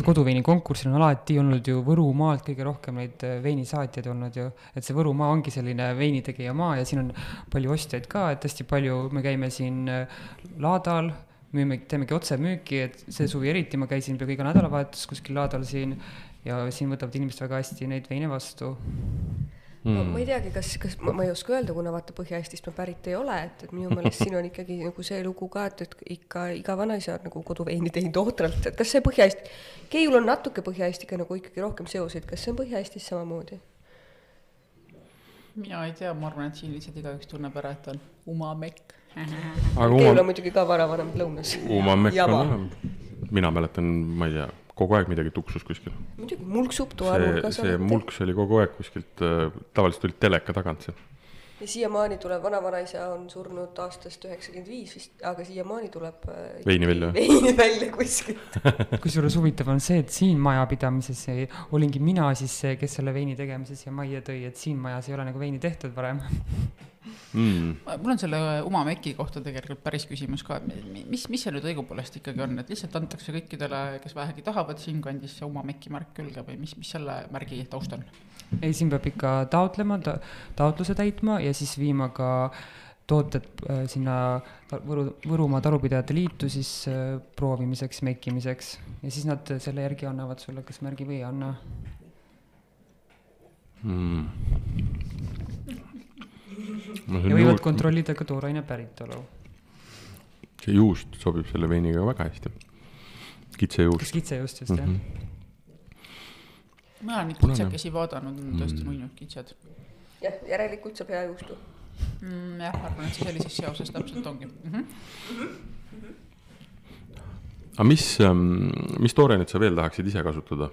koduveini konkursil on alati olnud ju Võrumaalt kõige rohkem neid veinisaatjaid olnud ju, et see Võrumaa ongi selline veinitegija maa ja siin on palju ostjaid ka, et hästi palju, me käime siin äh, laadal, müüme, teemegi otsemüüki, et see suvi eriti ma käisin peaaegu iga nädalavahetus kuskil laadal siin ja siin võtavad inimesed väga hästi neid veine vastu mm.. No, ma ei teagi, kas, kas ma, ma ei oska öelda, kuna vaata Põhja-Eestist ma pärit ei ole, et, et minu meelest siin on ikkagi nagu see lugu ka, et, et ikka iga vanaisa on nagu koduveini teinud ohtralt, et kas see Põhja-Eesti, Keiul on natuke Põhja-Eestiga nagu ikkagi rohkem seoseid, kas see on Põhja-Eestis samamoodi? mina ei tea, ma arvan, et siin lihtsalt igaüks tunneb ära, et on umamekk. Uma... on muidugi ka varavanem lõunas. umamekk on, mina mäletan, ma ei tea kogu aeg midagi tuksus kuskil. muidugi, mulksub toa nurgas. see mulks oli kogu aeg kuskilt äh,, tavaliselt tulid teleka tagant see. ja siiamaani tuleb, vanavanaisa on surnud aastast üheksakümmend viis vist, aga siiamaani tuleb äh, veini välja, veini välja kuskilt kusjuures huvitav on see, et siin majapidamises olingi mina siis see, kes selle veini tegemises ja majja tõi, et siin majas ei ole nagu veini tehtud varem mm.. mul on selle Umameki kohta tegelikult päris küsimus ka, et mis, mis see nüüd õigupoolest ikkagi on, et lihtsalt antakse kõikidele, kes vähegi tahavad siinkandis see Umameki märk külge või mis, mis selle märgi taust on? ei, siin peab ikka taotlema ta,, taotluse täitma ja siis viima ka tooted äh, sinna Võru, Võrumaa Talupidajate Liitu siis äh, proovimiseks, mekkimiseks ja siis nad selle järgi annavad sulle kas märgi või ei anna. Mm ja võivad juust... kontrollida ka tooraine päritolu. see juust sobib selle veiniga väga hästi. kitsejuust. kas kitsejuust just mm -hmm. jah? ma olen neid Punane. kitsekesi vaadanud, nad on tõesti nunnud kitsed jah, järelikult saab hea juustu. mm,. jah, ma arvan, et see sellises seoses täpselt ongi mm. -hmm. aga mis, mis toorainet sa veel tahaksid ise kasutada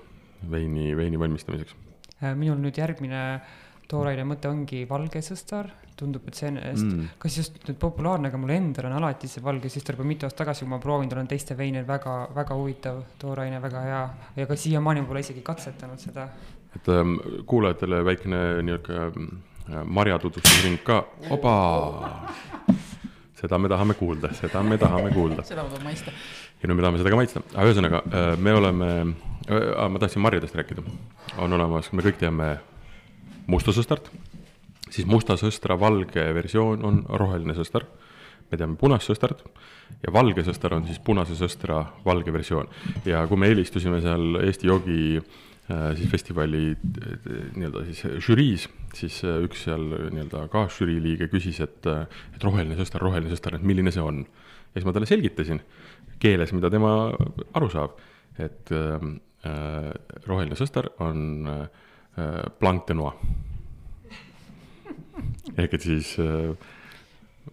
veini, veini valmistamiseks? Äh, minul nüüd järgmine tooraine mõte ongi valge sõstar, tundub, et see on Mm. kas just nüüd populaarne, aga mul endal on alati see valge sõstar juba mitu aastat tagasi, kui ma proovinud olen teiste veine, väga, väga huvitav tooraine, väga hea. ja ka siiamaani ma pole isegi katsetanud seda. et ähm, kuulajatele väikene niisugune marja tutvustusring ka, oba. seda me tahame kuulda, seda me tahame kuulda seda ma tahan maista. ja nüüd me tahame seda ka maitsta, aga ühesõnaga äh, me oleme, ma tahtsin marjadest rääkida, on olemas, me kõik teame musta sõstart, siis musta sõstra valge versioon on roheline sõstar, me teame punast sõstart ja valge sõstar on siis punase sõstra valge versioon. Ja kui me helistusime seal Eesti Jogi äh, siis festivali äh, nii-öelda siis žüriis, siis äh, üks seal nii-öelda kaasžürii liige küsis, et, et roheline sõstar, roheline sõstar, et milline see on. ja siis ma talle selgitasin keeles, mida tema aru saab, et äh, roheline sõstar on äh, de noix. ehk et siis äh,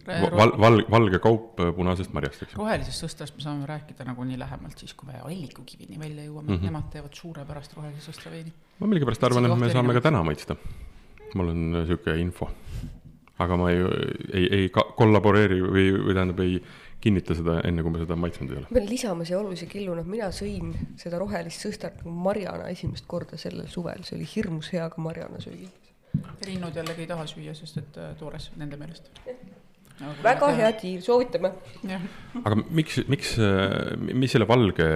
val-, val-, valge kaup äh, punasest marjast, eks rohelisest sõstrast me saame rääkida nagunii lähemalt siis, kui me allikukivini välja jõuame mm. -hmm. nemad teevad suurepärast rohelise sõstra veini. ma millegipärast arvan, et me saame ka erinevus. täna maitsta. mul on äh, sihuke info. aga ma ei, ei, ei ka- kollaboreeri või, või tähendab, ei kinnita seda enne, kui ma seda maitsnud ei ole. ma pean lisama siia olulise killuna, et mina sõin seda rohelist sõstart nagu marjana esimest korda sellel suvel, see oli hirmus hea ka marjana süüa. linnud jällegi ei taha süüa, sest et äh, toores nende meelest. väga hea diil, soovitame. aga miks, miks, mis selle valge,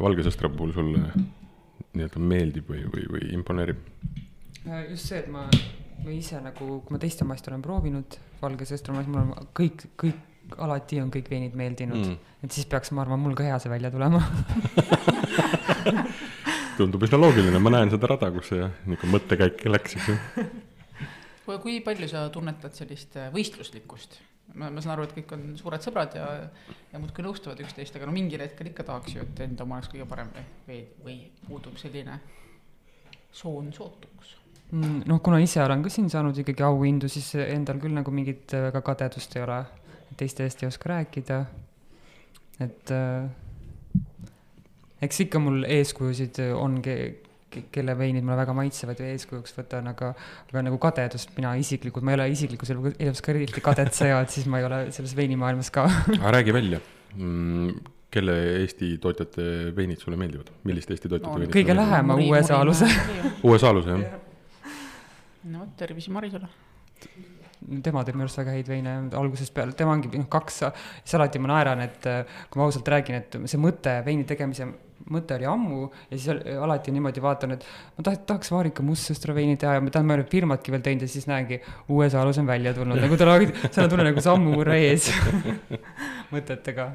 valge sõstra puhul sulle nii-öelda meeldib või, või, või imponeerib? Äh, just see, et ma, ma ise nagu, kui ma teiste maist olen proovinud valge sõstra maist, mul on kõik, kõik, alati on kõik veinid meeldinud Mm. et siis peaks, ma arvan, mul ka hea see välja tulema. tundub üsna loogiline, ma näen seda rada, kus see niisugune mõttekäik läks, eks ju. kui palju sa tunnetad sellist äh, võistluslikkust? ma, ma saan aru, et kõik on suured sõbrad ja, ja muudkui nõustuvad üksteist, aga no mingil hetkel ikka tahaks ju, et enda oma oleks kõige parem või, või, või puudub selline soon sootuks. Mm, noh, kuna ise olen ka siin saanud ikkagi auhindu, siis endal küll nagu mingit äh, väga kadedust ei ole. Teiste eest ei oska rääkida. et äh, eks ikka mul eeskujusid on, kelle veinid mulle väga maitsevad ja eeskujuks võtan, aga, aga nagu kadedust mina isiklikult, ma ei ole isiklikus elu- elus ka eriti kadetseja, et siis ma ei ole selles veinimaailmas ka. aga räägi välja, kelle Eesti tootjate veinid sulle meeldivad, milliste Eesti tootjate No, veinid kõige lähema uue saaluse. uue saaluse, jah? no tervisi Marisele. Tema teeb minu arust väga häid veine algusest peale, tema ongi noh, kaks, siis alati ma naeran, et äh, kui ma ausalt räägin, et see mõte veini tegemise mõte oli ammu ja siis al- alati niimoodi vaatan, et ma taht-, tahaks Vaarika mustsõstra veini teha ja ma tahan, ma ei ole firmatki veel teinud ja siis näengi, uue saalus on välja tulnud, nagu tal oli, seal on tunne nagu sammu murra ees mõtetega.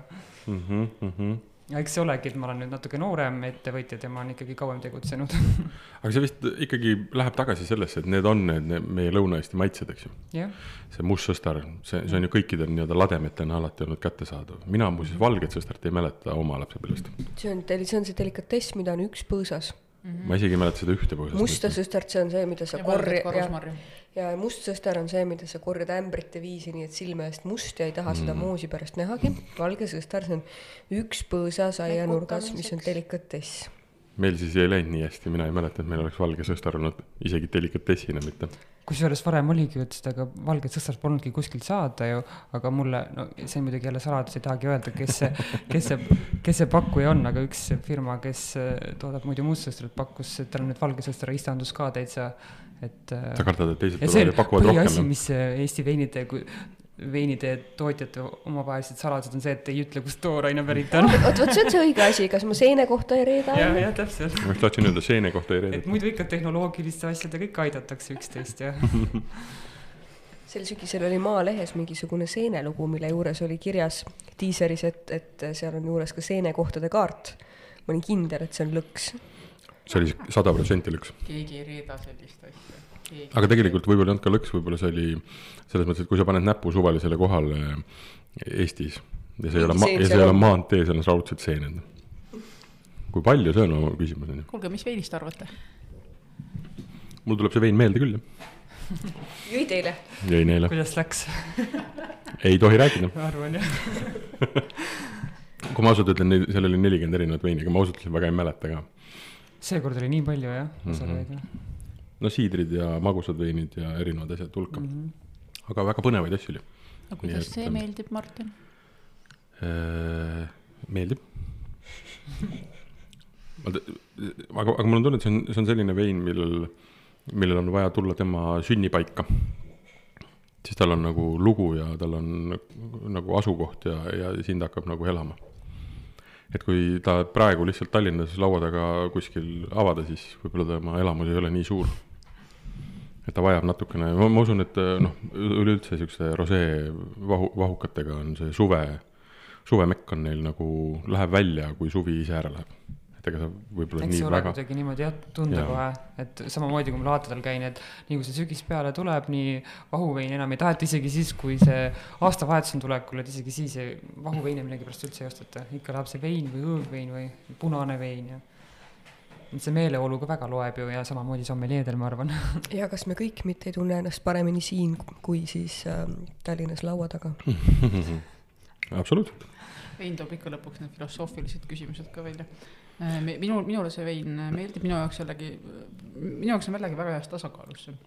Mhm, mhm. Ja eks see olegi, et ma olen nüüd natuke noorem ettevõtja, tema on ikkagi kauem tegutsenud. aga see vist ikkagi läheb tagasi sellesse, et need on need need meie Lõuna-Eesti maitsed, eks ju. jah, see must sõstar, see, see on ju kõikidel nii-öelda lademetena alati olnud kättesaadav. mina muuseas valget sõstart ei mäleta oma lapsepõlvest. see on, see on see delikatess, mida on üks põõsas. ma isegi ei mäleta seda ühte põhjust. musta sõstart, see on see, mida sa ja valget korja- ja, must sõster on see, mida sa korjad ämbrite viisi, nii et silme eest must ja ei taha seda moosi pärast nähagi. valge sõster, see on üks põõsas aianurgas, mis on delikatess. meil siis ei läinud nii hästi, mina ei mäleta, et meil oleks valge sõstar olnud isegi delikatessina mitte. kusjuures varem oligi ju, et seda ka valget sõstrast polnudki kuskilt saada ju, aga mulle, no see on muidugi jälle saladus, ei tahagi öelda, kes see, kes see, kes see pakkuja on, aga üks firma, kes äh, toodab muidu mustsõstrat, pakkus, et tal on nüüd valge sõstra istandus ka täitsa, et äh, sa kardad, et teised tulevad ja pakuvad põhiasi, rohkem? mis äh, Eesti veinide, veinide tootjate omavahelised saladused on see, et ei ütle, kust tooraine pärit on. vot, vot see on see õige asi, kas ma seene kohta ei reeda jah, jah, täpselt. ma just tahtsin öelda seene kohta ei et reedeta. muidu ikka tehnoloogiliste asjadega ikka aidatakse üksteist ja sel sügisel oli Maalehes mingisugune seenelugu, mille juures oli kirjas diiseris, et, et seal on juures ka seenekohtade kaart. ma olin kindel, et see on lõks. See oli sada protsenti lõks. keegi ei reeda sellist asja. aga tegelikult võib-olla ei olnud ka lõks, võib-olla see oli selles mõttes, et kui sa paned näpu suvalisele kohale Eestis ja see ei ole, ja see seal ei ole on. maantee, seal on raudselt seened. kui palju see on oma küsimus on ju. kuulge, mis veinist arvate? mul tuleb see vein meelde küll jah. jõid eile? jõin eile. kuidas läks ei tohi rääkida. ma arvan jah kui ma ausalt ütlen, seal oli nelikümmend erinevat veini, aga ma ausalt ütlen väga ei mäleta ka. Seekord oli nii palju jah, osalejaid mm -hmm. no siidrid ja magusad veinid ja erinevad asjad hulka mm.. -hmm. aga väga põnevaid asju oli no kuidas Nii et, see ähm, meeldib, Martin? Äh, meeldib. aga, aga mul on tunne, et see on, see on selline vein, millel, millel on vaja tulla tema sünnipaika. siis tal on nagu lugu ja tal on nagu asukoht ja, ja siin ta hakkab nagu elama. Et kui ta praegu lihtsalt Tallinnas laua taga kuskil avada, siis võib-olla tema elamus ei ole nii suur et ta vajab natukene, ma usun, et noh, üleüldse siukse rosee vahu, vahukatega on see suve, suvemekk on neil nagu, läheb välja, kui suvi ise ära läheb. Et ega sa võib-olla eks see ole väga, kuidagi niimoodi jah, tunda Jaa. kohe, et samamoodi kui ma laatadel käin, et nii kui see sügis peale tuleb, nii vahuveini enam ei taheta, isegi siis, kui see aastavahetus on tulekul, et isegi siis ei, vahuveine millegipärast üldse ei osteta, ikka läheb see vein või õõgvein või punane vein ja see meeleolu ka väga loeb ju ja samamoodi sommeljeedel, ma arvan. ja kas me kõik mitte ei tunne ennast paremini siin kui siis ähm, Tallinnas laua taga? absoluutselt. vein toob ikka lõpuks need filosoofilised küsimused ka välja. minul, minule see vein meeldib, minu jaoks jällegi, minu jaoks on jällegi väga heas tasakaalus see.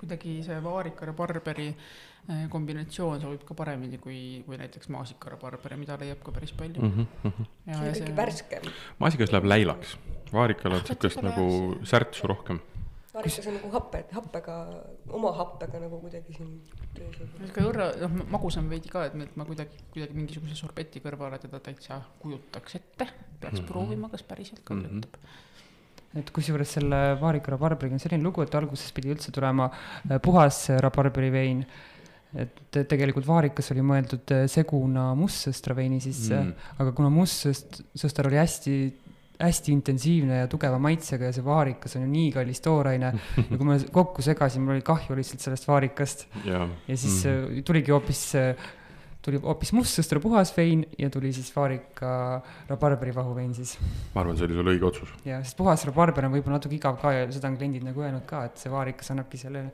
kuidagi see vaarika ja barberi eh, kombinatsioon sobib ka paremini kui, kui näiteks maasika ja barberi, mida leiab ka päris palju. Mhm, see on ikkagi värskem. maasikas läheb läilaks, vaarikal on Ah, see pole nagu see- särtsu rohkem. varikas on nagu happe, happega, oma happega nagu kuidagi siin niisugune õrna, noh magusam veidi ka, et et ma kuidagi, kuidagi mingisuguse sorbeti kõrvale teda täitsa kujutaks ette. peaks Mhm. proovima, kas päriselt ka töötab. et kusjuures selle vaarika rabarberiga on selline lugu, et alguses pidi üldse tulema äh, puhas rabarberi vein. et te- tegelikult vaarikas oli mõeldud äh, seguna mustsõstra veini sisse Mm. mm., aga kuna mustsõst-, sõster oli hästi hästi intensiivne ja tugeva maitsega ja see vaarikas on ju nii kallis tooraine ja kui ma kokku segasin, mul oli kahju lihtsalt sellest vaarikast ja, siis mm. tuligi hoopis, tuli hoopis mustsõstra puhas vein ja tuli siis vaarika rabarberi vahuvein siis ma arvan, see oli sul õige otsus. ja sest puhas rabarber on võib-olla natuke igav ka ja seda on kliendid nagu öelnud ka, et see vaarikas annabki selle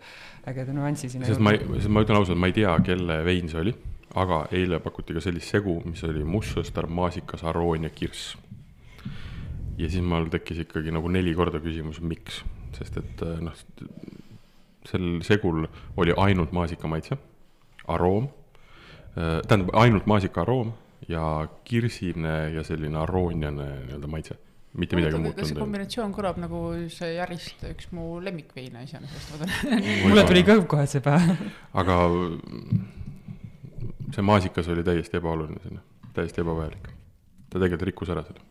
ägeda nüansi sinna sest ma sest ma ütlen ausalt, ma ei tea, kelle vein see oli, aga eile pakuti ka sellist segu, mis oli mustsõstar, maasikas, aroon ja kirss. Ja siis mul tekkis ikkagi nagu neli korda küsimus, miks, sest et äh, noh, sel segul oli ainult maasika maitse, aroom, tähendab ainult maasika aroom ja kirsine ja selline arooniane nii-öelda maitse, mitte midagi muud kas see kombinatsioon kõlab nagu see järjest üks mu lemmikveine iseenesest, ma tean. mulle tuli ka kohe see pähe. aga see maasikas oli täiesti ebaoluline sinna, täiesti ebavajalik. ta tegelikult rikkus ära seda.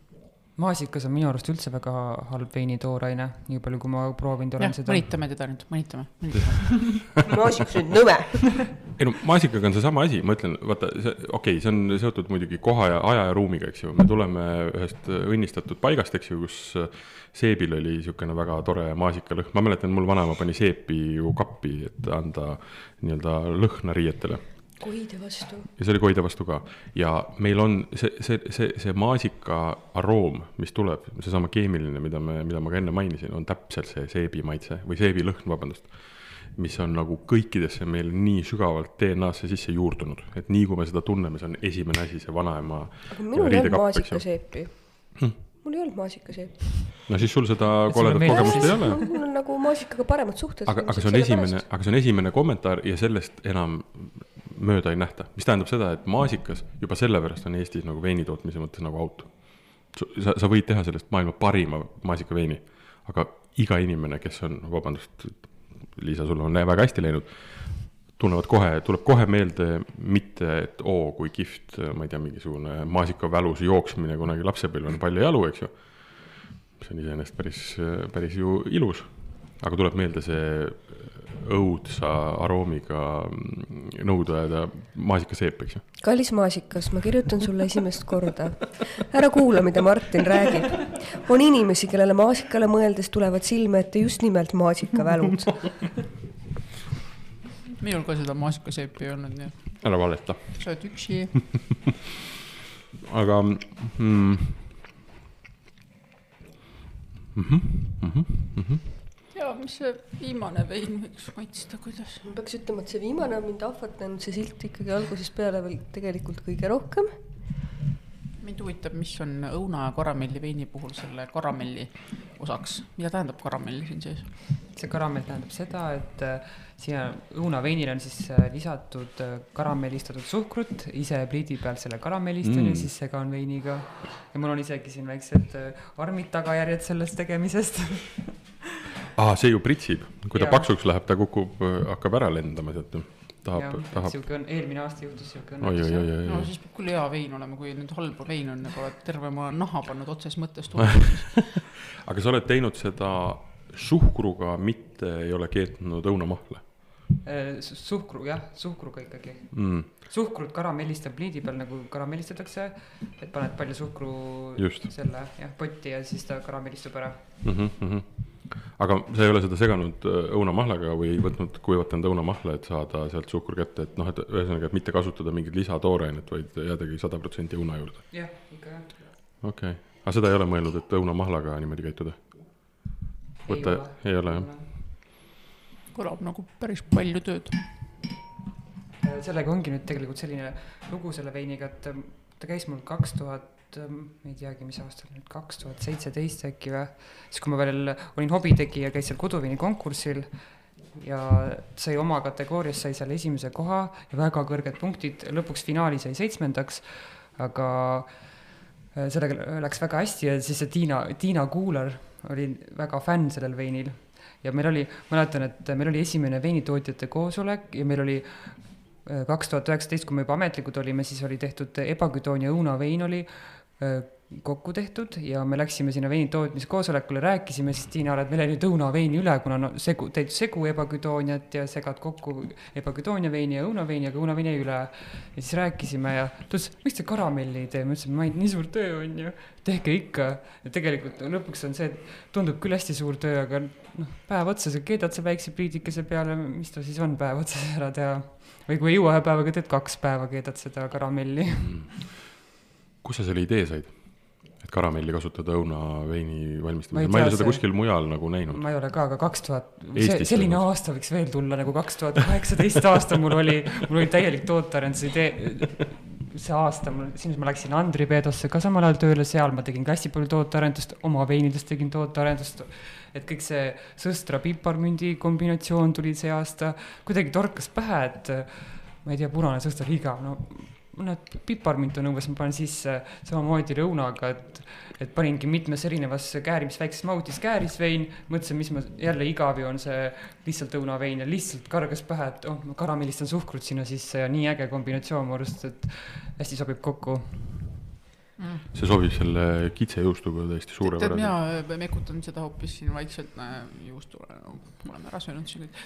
Maasikas on minu arust üldse väga halb veinitooraine, nii palju kui ma proovinud olen jah, seda. mõnitame teda nüüd, mõnitame, mõnitame. maasikas nüüd nõme. ei no maasikaga on seesama asi, ma ütlen, vaata see, okei okay,, see on seotud muidugi koha ja aja ja ruumiga, eks ju, me tuleme ühest õnnistatud paigast, eks ju, kus seebil oli niisugune väga tore maasikalõhn, ma mäletan, mul vanaema pani seepi ju kappi, et anda nii-öelda lõhna riietele koide vastu. ja see oli Koide vastu ka ja meil on see, see, see, see maasika aroom, mis tuleb, seesama keemiline, mida me, mida ma ka enne mainisin, on täpselt see seebi maitse või seebilõhn, vabandust. mis on nagu kõikidesse meil nii sügavalt DNA-sse sisse juurdunud, et nii kui me seda tunneme, see on esimene asi, see vanaema aga minul ei olnud maasikaseepi. mul ei olnud maasikaseepi. no siis sul seda koledat kogemust ei ole. mul on nagu maasikaga paremad suhted. aga, aga see on esimene, aga see on esimene kommentaar ja sellest enam mööda ei nähta, mis tähendab seda, et maasikas juba sellepärast on Eestis nagu veini tootmise mõttes nagu out. sa, sa võid teha sellest maailma parima maasikaveini, aga iga inimene, kes on, vabandust, Liisa, sul on väga hästi läinud, tunnevad kohe, tuleb kohe meelde mitte, et oo, kui kihvt, ma ei tea, mingisugune maasikavälus jooksmine kunagi lapsepõlvel, palju jalu, eks ju. see on iseenesest päris, päris ju ilus, aga tuleb meelde see õudsa aroomiga nõudeaeda maasikaseep, eks ju. kallis maasikas, ma kirjutan sulle esimest korda. ära kuula, mida Martin räägib. on inimesi, kellele maasikale mõeldes tulevad silme ette just nimelt maasikavälud. minul ka seda maasikaseepi ei olnud, nii et ära valeta. sa oled üksi. aga mm, mm. -hmm. Mm -hmm. Ja mis see viimane vein võiks maitsta, kuidas? ma peaks ütlema, et see viimane on mind ahvatlenud, see silt ikkagi algusest peale veel tegelikult kõige rohkem. mind huvitab, mis on õuna ja karamelli veini puhul selle karamelli osaks, mida tähendab karamell siin sees? see karamell tähendab seda, et äh, siia õunaveinile on siis äh, lisatud äh, karamellistatud suhkrut, ise pliidi peal selle karamellistan mm. Mm. ja siis segan veiniga. ja mul on isegi siin väiksed armid tagajärjed sellest tegemisest. aa, see ju pritsib, kui ta Jaa. paksuks läheb, ta kukub, hakkab ära lendama sealt, tahab, tahab. sihuke on, eelmine aasta juhtus sihuke oi, no siis peab küll hea vein olema, kui nüüd halb vein on nagu oled terve oma naha pannud otseses mõttes tuhka. aga sa oled teinud seda suhkruga, mitte ei ole keetnud õunamahla Äh, suhkru, jah, suhkruga ikkagi. mm,. suhkrut karamellistab pliidi peal nagu karamellistatakse, et paned palju suhkru Just. selle jah potti ja siis ta karamellistub ära. Mm -hmm. Aga sa ei ole seda seganud äh, õunamahlaga või võtnud kuivatanud õunamahla, et saada sealt suhkur kätte, et noh, et ühesõnaga, et mitte kasutada mingit lisatoorainet, vaid jäädagi sada protsenti õuna juurde. jah, ikka jah. okei okay., aga seda ei ole mõelnud, et õunamahlaga niimoodi käituda? võtta, ei ole jah? kõlab nagu päris palju tööd. Äh, sellega ongi nüüd tegelikult selline lugu selle veiniga, et ähm, ta käis mul kaks tuhat, ma ei teagi, mis aastal nüüd, kaks tuhat seitseteist äkki või, siis kui ma veel olin hobitegija, käis seal koduveini konkursil ja sai oma kategoorias, sai seal esimese koha ja väga kõrged punktid, lõpuks finaalis jäi seitsmendaks, aga äh, sellega läks väga hästi ja siis see Tiina, Tiina Kuular oli väga fänn sellel veinil. Ja meil oli, mäletan, et meil oli esimene veinitootjate koosolek ja meil oli kaks tuhat üheksateist, kui me juba ametlikud olime, siis oli tehtud ebaküdoonia õunavein oli kokku tehtud ja me läksime sinna veini tootmiskoosolekule, rääkisime siis Tiinale, et meil jäi nüüd õunaveini üle, kuna no segu, teed segu ebaküdooniat ja segad kokku ebaküdoonia veini ja õunaveini, aga õunavein jäi üle. ja siis rääkisime ja ta ütles, miks te karamelli ei tee, ma ütlesin, Mait, nii suur töö on ju, tehke ikka. ja tegelikult lõpuks on see, et tundub küll hästi suur töö, aga noh, päev otsa sa keedad selle väikse pliidikese peale, mis ta siis on päev otsa ära teha. või kui ei jõua ühe päevaga, teed kaks päeva, keedad seda karamelli. Kust sa selle idee said? et karamelli kasutada õunaveini valmistamisel, ma ei ole seda kuskil mujal nagu näinud. ma ei ole ka, aga kaks tuhat, selline toimus. aasta võiks veel tulla nagu kaks tuhat kaheksateist aasta mul oli, mul oli täielik tootearenduse idee. see aasta mul, siis ma läksin Andri Peedosse ka samal ajal tööle, seal ma tegin hästi palju tootearendust, oma veinidest tegin tootearendust. et kõik see sõstra piparmündi kombinatsioon tuli see aasta, kuidagi torkas pähe, et ma ei tea, punane sõstra liiga, no näed, piparmint on õues, ma panen sisse samamoodi lõunaga, et, et paningi mitmes erinevas käärimis, väikses mahutis käärisvein, mõtlesin, mis ma jälle igav ju on see lihtsalt õunavein ja lihtsalt kargas pähe, et oh, ma karamellistan suhkrut sinna sisse ja nii äge kombinatsioon mu arust, et hästi sobib kokku. See sobib selle kitsejuustuga täiesti suurepäraselt. mina mekutan seda hoopis siin vaikselt äh, juustule no,, me oleme ära söönud siin kõik,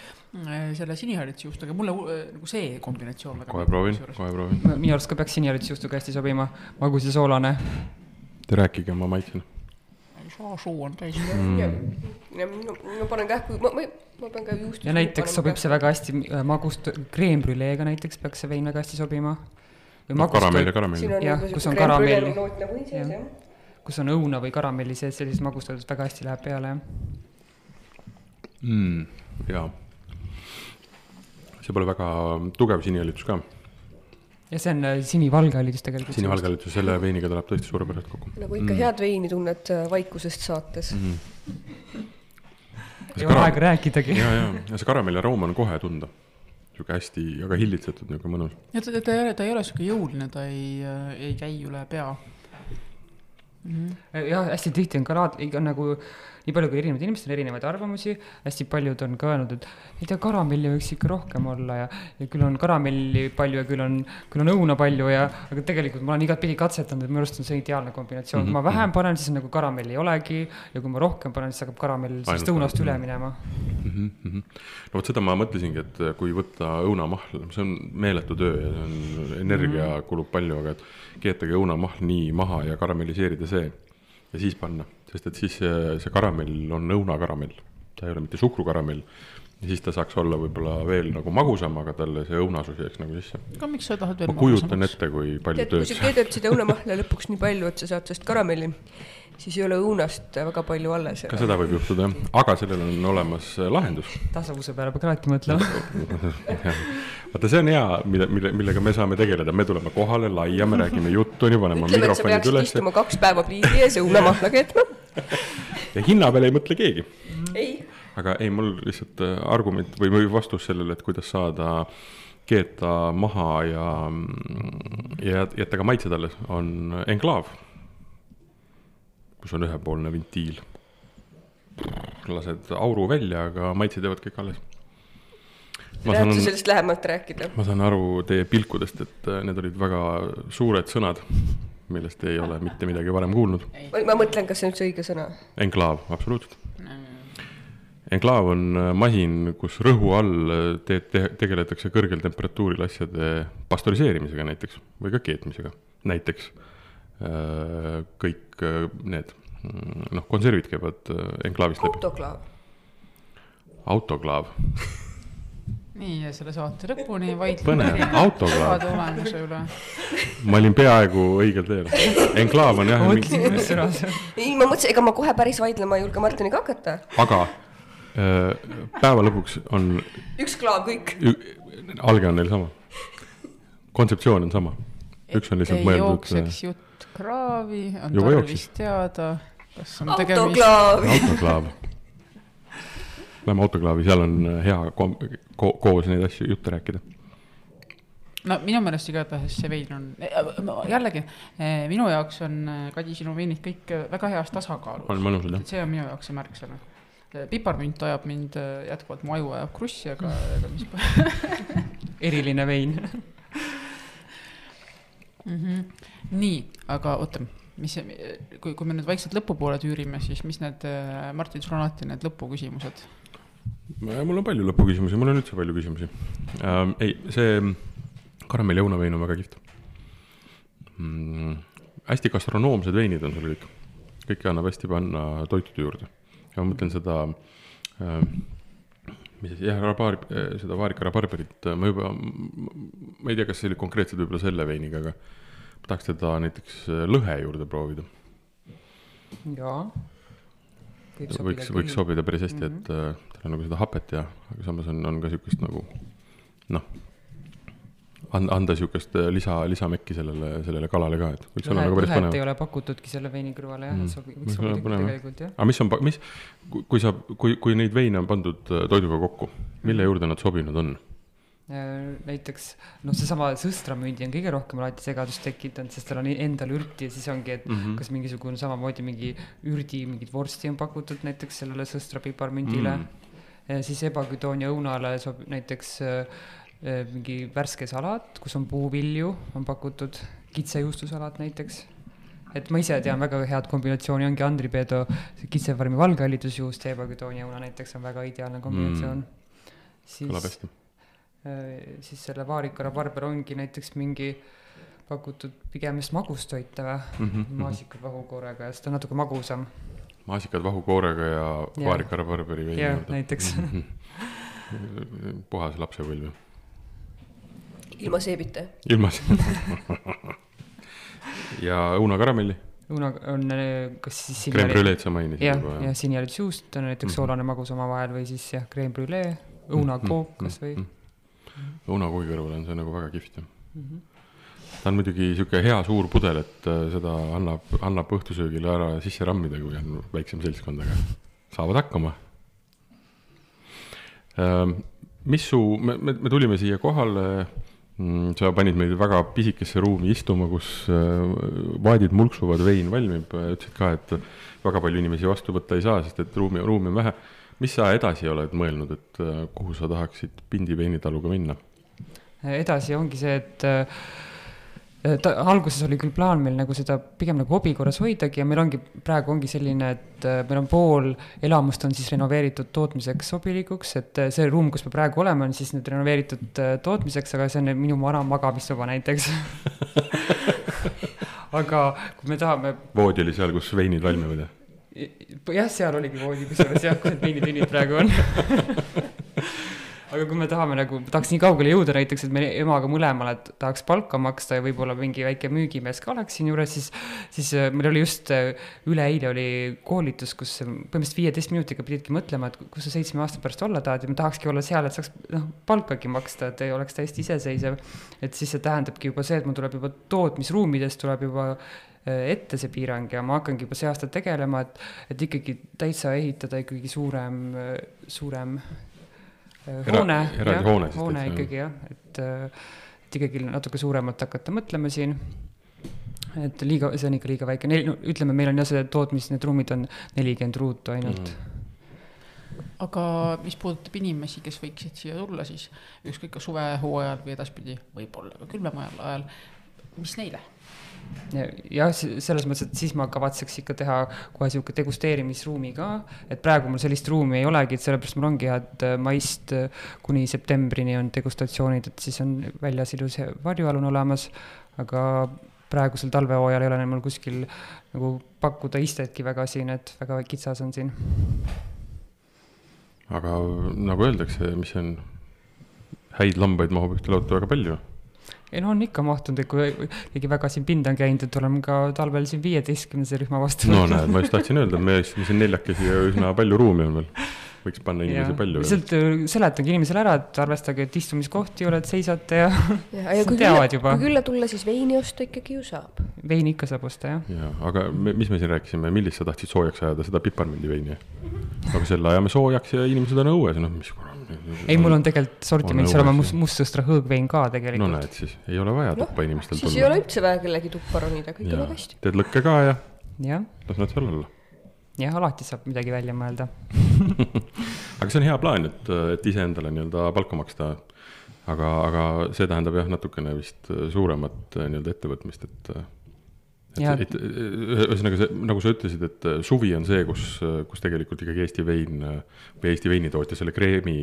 selle siniharjutusjuustuga, mulle äh, nagu see kombinatsioon väga kohe proovin, kohe proovin. minu arust ka peaks siniharjutusjuustuga hästi sobima, magus ja soolane. Te rääkige, ma maitsen ei saa, suu on täis. mm.. ma, panen kähku, ma, ma, ma pean ka juustu. ja näiteks sobib see väga hästi äh, magust, kreembrüleega näiteks peaks see vein väga hästi sobima. Või noh, karamell ja Jah, nagu kus on karamelli. nagu Jah. jah. kus on õuna või karamelli sees, sellises magustatud väga hästi läheb peale. mm,. jaa. see pole väga tugev siniõlitus ka, ja see on äh, sinivalge õlitus tegelikult. sinivalge õlitus, selle veiniga tuleb tõesti suurepäraselt kokku nagu ikka Mm. head veini tunned äh, vaikusest saates. mm.. ei ole aega rääkidagi. ja, ja, ja see karamelli aroom on kohe tunda. Sihuke hästi, väga hillitsetud, nihuke mõnus. ja ta, ta ei ole, ta ei ole sihuke jõuline, ta ei, ei käi üle pea mm. -hmm. jah, hästi tihti on ka laad-, ikka nagu nii palju kui erinevaid inimestel on erinevaid arvamusi, hästi paljud on ka öelnud, et ei tea, karamelli võiks ikka rohkem olla ja, ja küll on karamelli palju ja küll on, küll on õuna palju ja, aga tegelikult ma olen igatpidi katsetanud, et minu arust on see ideaalne kombinatsioon mm, -hmm. kui ma vähem panen, siis nagu karamelli ei olegi ja kui ma rohkem panen, siis hakkab karamell sellest õunast üle minema. mm. -hmm. no vot seda ma mõtlesingi, et kui võtta õunamahl, see on meeletu töö ja see on, energia mm -hmm. kulub palju, aga et keetage õunamahl nii maha ja karamelliseerida see ja siis panna, sest et siis see, see karamell on õunakaramell, ta ei ole mitte suhkrukaramell. Ja siis ta saaks olla võib-olla veel nagu magusam, aga talle see õunasus jääks nagu sisse. aga miks sa tahad veel ma kujutan ette, kui palju tead, kui tööd sa keedad seda õunamahla lõpuks nii palju, et sa saad sellest karamelli, siis ei ole õunast väga palju alles ka seda võib juhtuda jah, aga sellel on olemas äh, lahendus. tasavuse peale peab ka alati mõtlema. vaata, see on hea, mille, mille, millega me saame tegeleda, me tuleme kohale, laiame, räägime juttu, onju, paneme ütleme, et sa mikrofonid peaksid üles istuma kaks päeva pliidi ees õunamahla keetma. ja hinna peale ei mõtle keegi. ei, aga ei, mul lihtsalt äh, argument või, või vastus sellele, et kuidas saada keeta maha ja, ja jät- jätta ka maitsed alles, on enklaav, kus on ühepoolne ventiil. lased auru välja, aga maitsed jäävad kõik alles. ma tahad saan sa, sellest lähemalt rääkida? ma saan aru teie pilkudest, et äh, need olid väga suured sõnad, millest ei ole mitte midagi varem kuulnud. ma mõtlen, kas see on üldse õige sõna. enklaav, absoluutselt. enklaav on äh, masin, kus rõhu all äh, te-, te-, tegeletakse kõrgel temperatuuril asjade pastöriseerimisega näiteks või ka keetmisega, näiteks kõik äh, need mm, noh, konservid käivad äh, enklaavist läbi, autoklaav. autoklaav, nii, ja selle saate lõpuni vaidleme. Autoklav. tulemuse üle. ma olin peaaegu õigel teel, enklaav on jah, ei, ma mõtlesin, ega ma kohe päris vaidlema ei julge Martiniga hakata. aga äh, päeva lõpuks on üks klaav kõik. alge on neil sama, kontseptsioon on sama, üks on lihtsalt ei mõeldud. jookseks jutt kraavi, on Juba tarvis jooksis. teada, kas on tegemist autoklaav. Lähme autoklaavi, seal on hea ko- ko- koos neid asju jutte rääkida. no minu meelest igatahes see vein on, jällegi eh, minu jaoks on, Kadi, sinu veinid kõik eh, väga heas tasakaalus. on mõnusad jah et. see on minu jaoks see märksõna. piparmünt ajab mind eh, jätkuvalt, mu aju ajab krussi, aga ega mis eriline vein. mm. -hmm. nii, aga oota, mis kui, kui me nüüd vaikselt lõpupoole tüürime, siis mis need, Martin, sul on alati need lõpuküsimused? mul on palju lõpuküsimusi, mul on üldse palju küsimusi ähm,. ei, see karamelli õunavein on väga kihvt mm,. hästi gastronoomsed veinid on sul kõik, kõike annab hästi panna toitude juurde. ja ma mõtlen seda ähm, mis asi, jah, rabaar-, seda vaarika rabarberit ma juba, ma ei tea, kas see oli konkreetselt võib-olla selle veiniga, aga ma tahaks teda näiteks lõhe juurde proovida. jaa. võiks, võiks sobida päris hästi mm, -hmm. et äh, tal on nagu seda hapet ja, aga samas on, on ka siukest nagu noh, anda, anda siukest äh, lisa, lisamekki sellele, sellele kalale ka, et võiks olla nagu päris põnev ei. ole pakutudki selle veini kõrvale jah Mm. mm., sobi-, Võiks sobida tegelikult jah. aga mis on, mis, kui sa, kui, kui neid veine on pandud äh, toiduga kokku, mille juurde nad sobinud on? näiteks noh, seesama sõstramündi on kõige rohkem alati segadust tekitanud, sest tal on endal ürti ja siis ongi, et mm -hmm. kas mingisugune samamoodi mingi ürdi mingit vorsti on pakutud näiteks sellele sõstrapiparmündile Mm. mm.. ja siis ebaküdoonia õunale sobib näiteks äh, äh, mingi värske salat, kus on puuvilju, on pakutud kitsejuustusalat näiteks et ma ise tean väga head kombinatsiooni, ongi Andri Peedo kitsefarmi valge hallitusjuust ja ebaküdoonia õuna näiteks on väga ideaalne kombinatsioon Mm. kõlab hästi. Äh, siis selle vaarika rabarber ongi näiteks mingi pakutud pigem vist magustoite või mm -hmm., maasikad vahukoorega ja siis ta on natuke magusam. maasikad vahukoorega ja Jah. vaarikarabarberi veini jah, näiteks. puhas lapsepõlv ju, ilma seebita. ilma ja õunakaramelli, õuna on äh, kas siis creme brûlee'd sa mainisid jah, juba ja sinjalitusjuust on näiteks Mhm. soolane magus omavahel või siis jah, creme brûlee, õunakook Mhm, kasvõi mhm. õunakoogi kõrval on see nagu väga kihvt jah. mm. -hmm. ta on muidugi sihuke hea suur pudel, et äh, seda annab, annab õhtusöögile ära sisse rammida, kui on väiksem seltskond, aga saavad hakkama. mis su, me, me, me tulime siia kohale, sa panid meid väga pisikesse ruumi istuma, kus äh, vaadid mulksuvad, vein valmib, ütlesid ka, et väga palju inimesi vastu võtta ei saa, sest et ruumi, ruumi on vähe. mis sa edasi oled mõelnud, et äh, kuhu sa tahaksid Pindi veinitaluga minna? edasi ongi see, et äh, ta alguses oli küll plaan meil nagu seda pigem nagu hobi korras hoidagi ja meil ongi praegu ongi selline, et äh, meil on pool elamust on siis renoveeritud tootmiseks sobilikuks, et äh, see ruum, kus me praegu oleme, on siis nüüd renoveeritud äh, tootmiseks, aga see on minu vana magamistuba näiteks. aga kui me tahame voodi oli seal, kus veinid valmivad ja? jah, seal oligi voodi kusjuures jah, kus need veinitünnid praegu on. aga kui me tahame nagu, tahaks nii kaugele jõuda näiteks, et me emaga mõlemale tahaks palka maksta ja võib-olla mingi väike müügimees ka oleks siin juures, siis, siis äh, meil oli just äh, üleeile oli koolitus, kus põhimõtteliselt viieteist minutiga pididki mõtlema, et kus sa seitsme aasta pärast olla tahad ja ma tahakski olla seal, et saaks noh, palkagi maksta, et ei oleks täiesti iseseisev. et siis see tähendabki juba see, et mul tuleb juba tootmisruumides tuleb juba äh, ette see piirang ja ma hakkangi juba see aasta tegelema, et, et ikkagi täitsa ehitada ikkagi suurem, suurem hoone, eraldi hoone, hoone ikkagi jah, et, et ikkagi natuke suuremalt hakata mõtlema siin. et liiga, see on ikka liiga väike, neil, no ütleme, meil on jah, see tootmis, need ruumid on nelikümmend ruutu ainult mm. -hmm. aga mis puudutab inimesi, kes võiksid siia tulla, siis ükskõik kas suvehooajal või edaspidi, võib-olla ka külmemal ajal, mis neile? Jah, selles mõttes, et siis ma kavatseks ikka teha kohe sihuke degusteerimisruumi ka, et praegu mul sellist ruumi ei olegi, et sellepärast mul ongi hea, et maist kuni septembrini on degustatsioonid, et siis on väljas ilus varjualune olemas, aga praegusel talvehooajal ei ole mul kuskil nagu pakkuda istetki väga siin, et väga kitsas on siin. aga nagu öeldakse, mis on, häid lambaid mahub ühte lauta väga palju ei no on ikka mahtunud, et kui keegi väga siin pinda on käinud, et oleme ka talvel siin viieteistkümnese rühma vastu no näed, ma just tahtsin öelda, me istusime siin neljakesi ja üsna palju ruumi on veel. võiks panna inimesi ja. palju. lihtsalt äh, seletage inimesele ära, et arvestage, et istumiskohti ei ole, et seisate ja, ja, ja kui teavad juba. kui külla tulla, siis veini osta ikkagi ju saab. veini ikka saab osta, jah. jaa, aga me, mis me siin rääkisime, millist sa tahtsid soojaks ajada, seda piparmündiveini? aga selle ajame soojaks ja inimesed on õues, noh mis kurat ei, mul on tegelikult sortimendis olema must, mustsõstra hõõgvein ka tegelikult. no näed siis, ei ole vaja tuppa no, inimestel tulla. siis ei ole üldse vaja kellegi tuppa ronida, kõik on väga hästi. teed lõkke ka ja, ja. las nad seal olla. Jah, alati saab midagi välja mõelda aga see on hea plaan, et, et iseendale nii-öelda palka maksta. aga, aga see tähendab jah, natukene vist suuremat nii-öelda ettevõtmist, et et, et ühesõnaga see, nagu sa ütlesid, et äh, suvi on see, kus, äh, kus tegelikult ikkagi Eesti vein äh, või Eesti veinitootja selle kreemi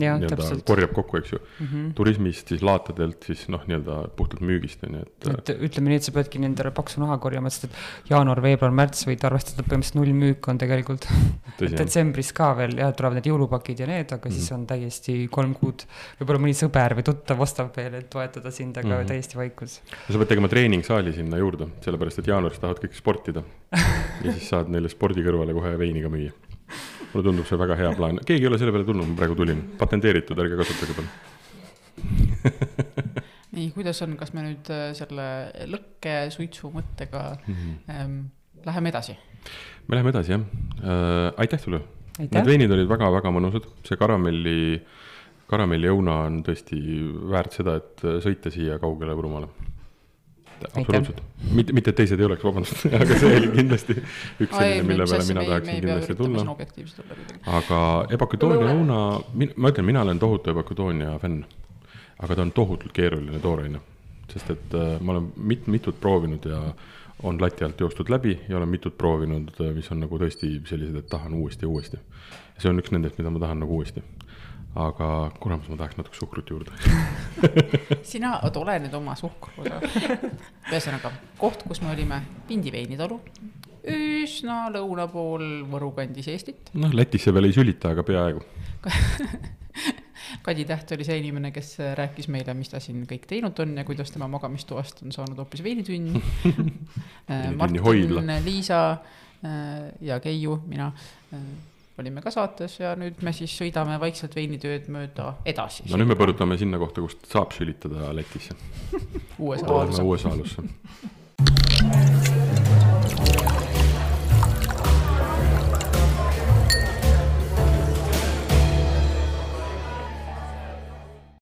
nii-öelda korjab kokku, eks ju mm. -hmm. turismist, siis laatadelt, siis noh, nii-öelda puhtalt müügist on ju, et. et ütleme nii, et sa peadki nendele paksu naha korjama, sest et jaanuar, veebruar, märts võid arvestada, põhimõtteliselt nullmüük on tegelikult. detsembris ka veel jah, tulevad need jõulupakid ja need, aga mm -hmm. siis on täiesti kolm kuud, võib-olla mõni sõber või tuttav ostab veel, et toetada sind, aga mm -hmm. täiesti vaikus. sa pead tegema treeningsaali sinna juurde, sellepärast et jaanuaris tahavad kõik sportida. ja siis saad neile spordi kõrvale kohe veini ka müüa. mulle tundub see väga hea plaan, keegi ei ole selle peale tulnud, ma praegu tulin, patenteeritud, ärge kasutage palun nii, kuidas on, kas me nüüd äh, selle lõkkesuitsu mõttega mm -hmm. ähm, läheme edasi? me läheme edasi jah äh,, aitäh sulle. Need veinid olid väga-väga mõnusad, see karamelli, karamelliõuna on tõesti väärt seda, et sõita siia kaugele Võrumaale absoluutselt, mitte, mitte et teised ei oleks, vabandust aga see oli kindlasti üks selline, mille peale mina tahaksin kindlasti tulla. aga ebakütoonia õuna, ma ütlen, mina olen tohutu ebakütoonia fänn. aga ta on tohutult keeruline tooraine, sest et äh, ma olen mit-, mitut proovinud ja on lati alt joostud läbi ja olen mitut proovinud, äh, mis on nagu tõesti sellised, et tahan uuesti ja uuesti. see on üks nendest, mida ma tahan nagu uuesti aga kuramus, ma tahaks natuke suhkrut juurde. Sina, oota, ole nüüd oma suhkruga. ühesõnaga, koht, kus me olime, Pindi veinitalu, üsna lõuna pool Võru kandis Eestit. noh, Lätisse veel ei sülita, aga peaaegu. Kadi Täht oli see inimene, kes rääkis meile, mis ta siin kõik teinud on ja kuidas tema magamistoast on saanud hoopis veinitünn Martin, Liisa äh, ja Keiu, mina äh, olime ka saates ja nüüd me siis sõidame vaikselt veinitööd mööda edasi. no nüüd me põrutame sinna kohta, kust saab sülitada Lätisse Uue Saalusse. Uue Saalusse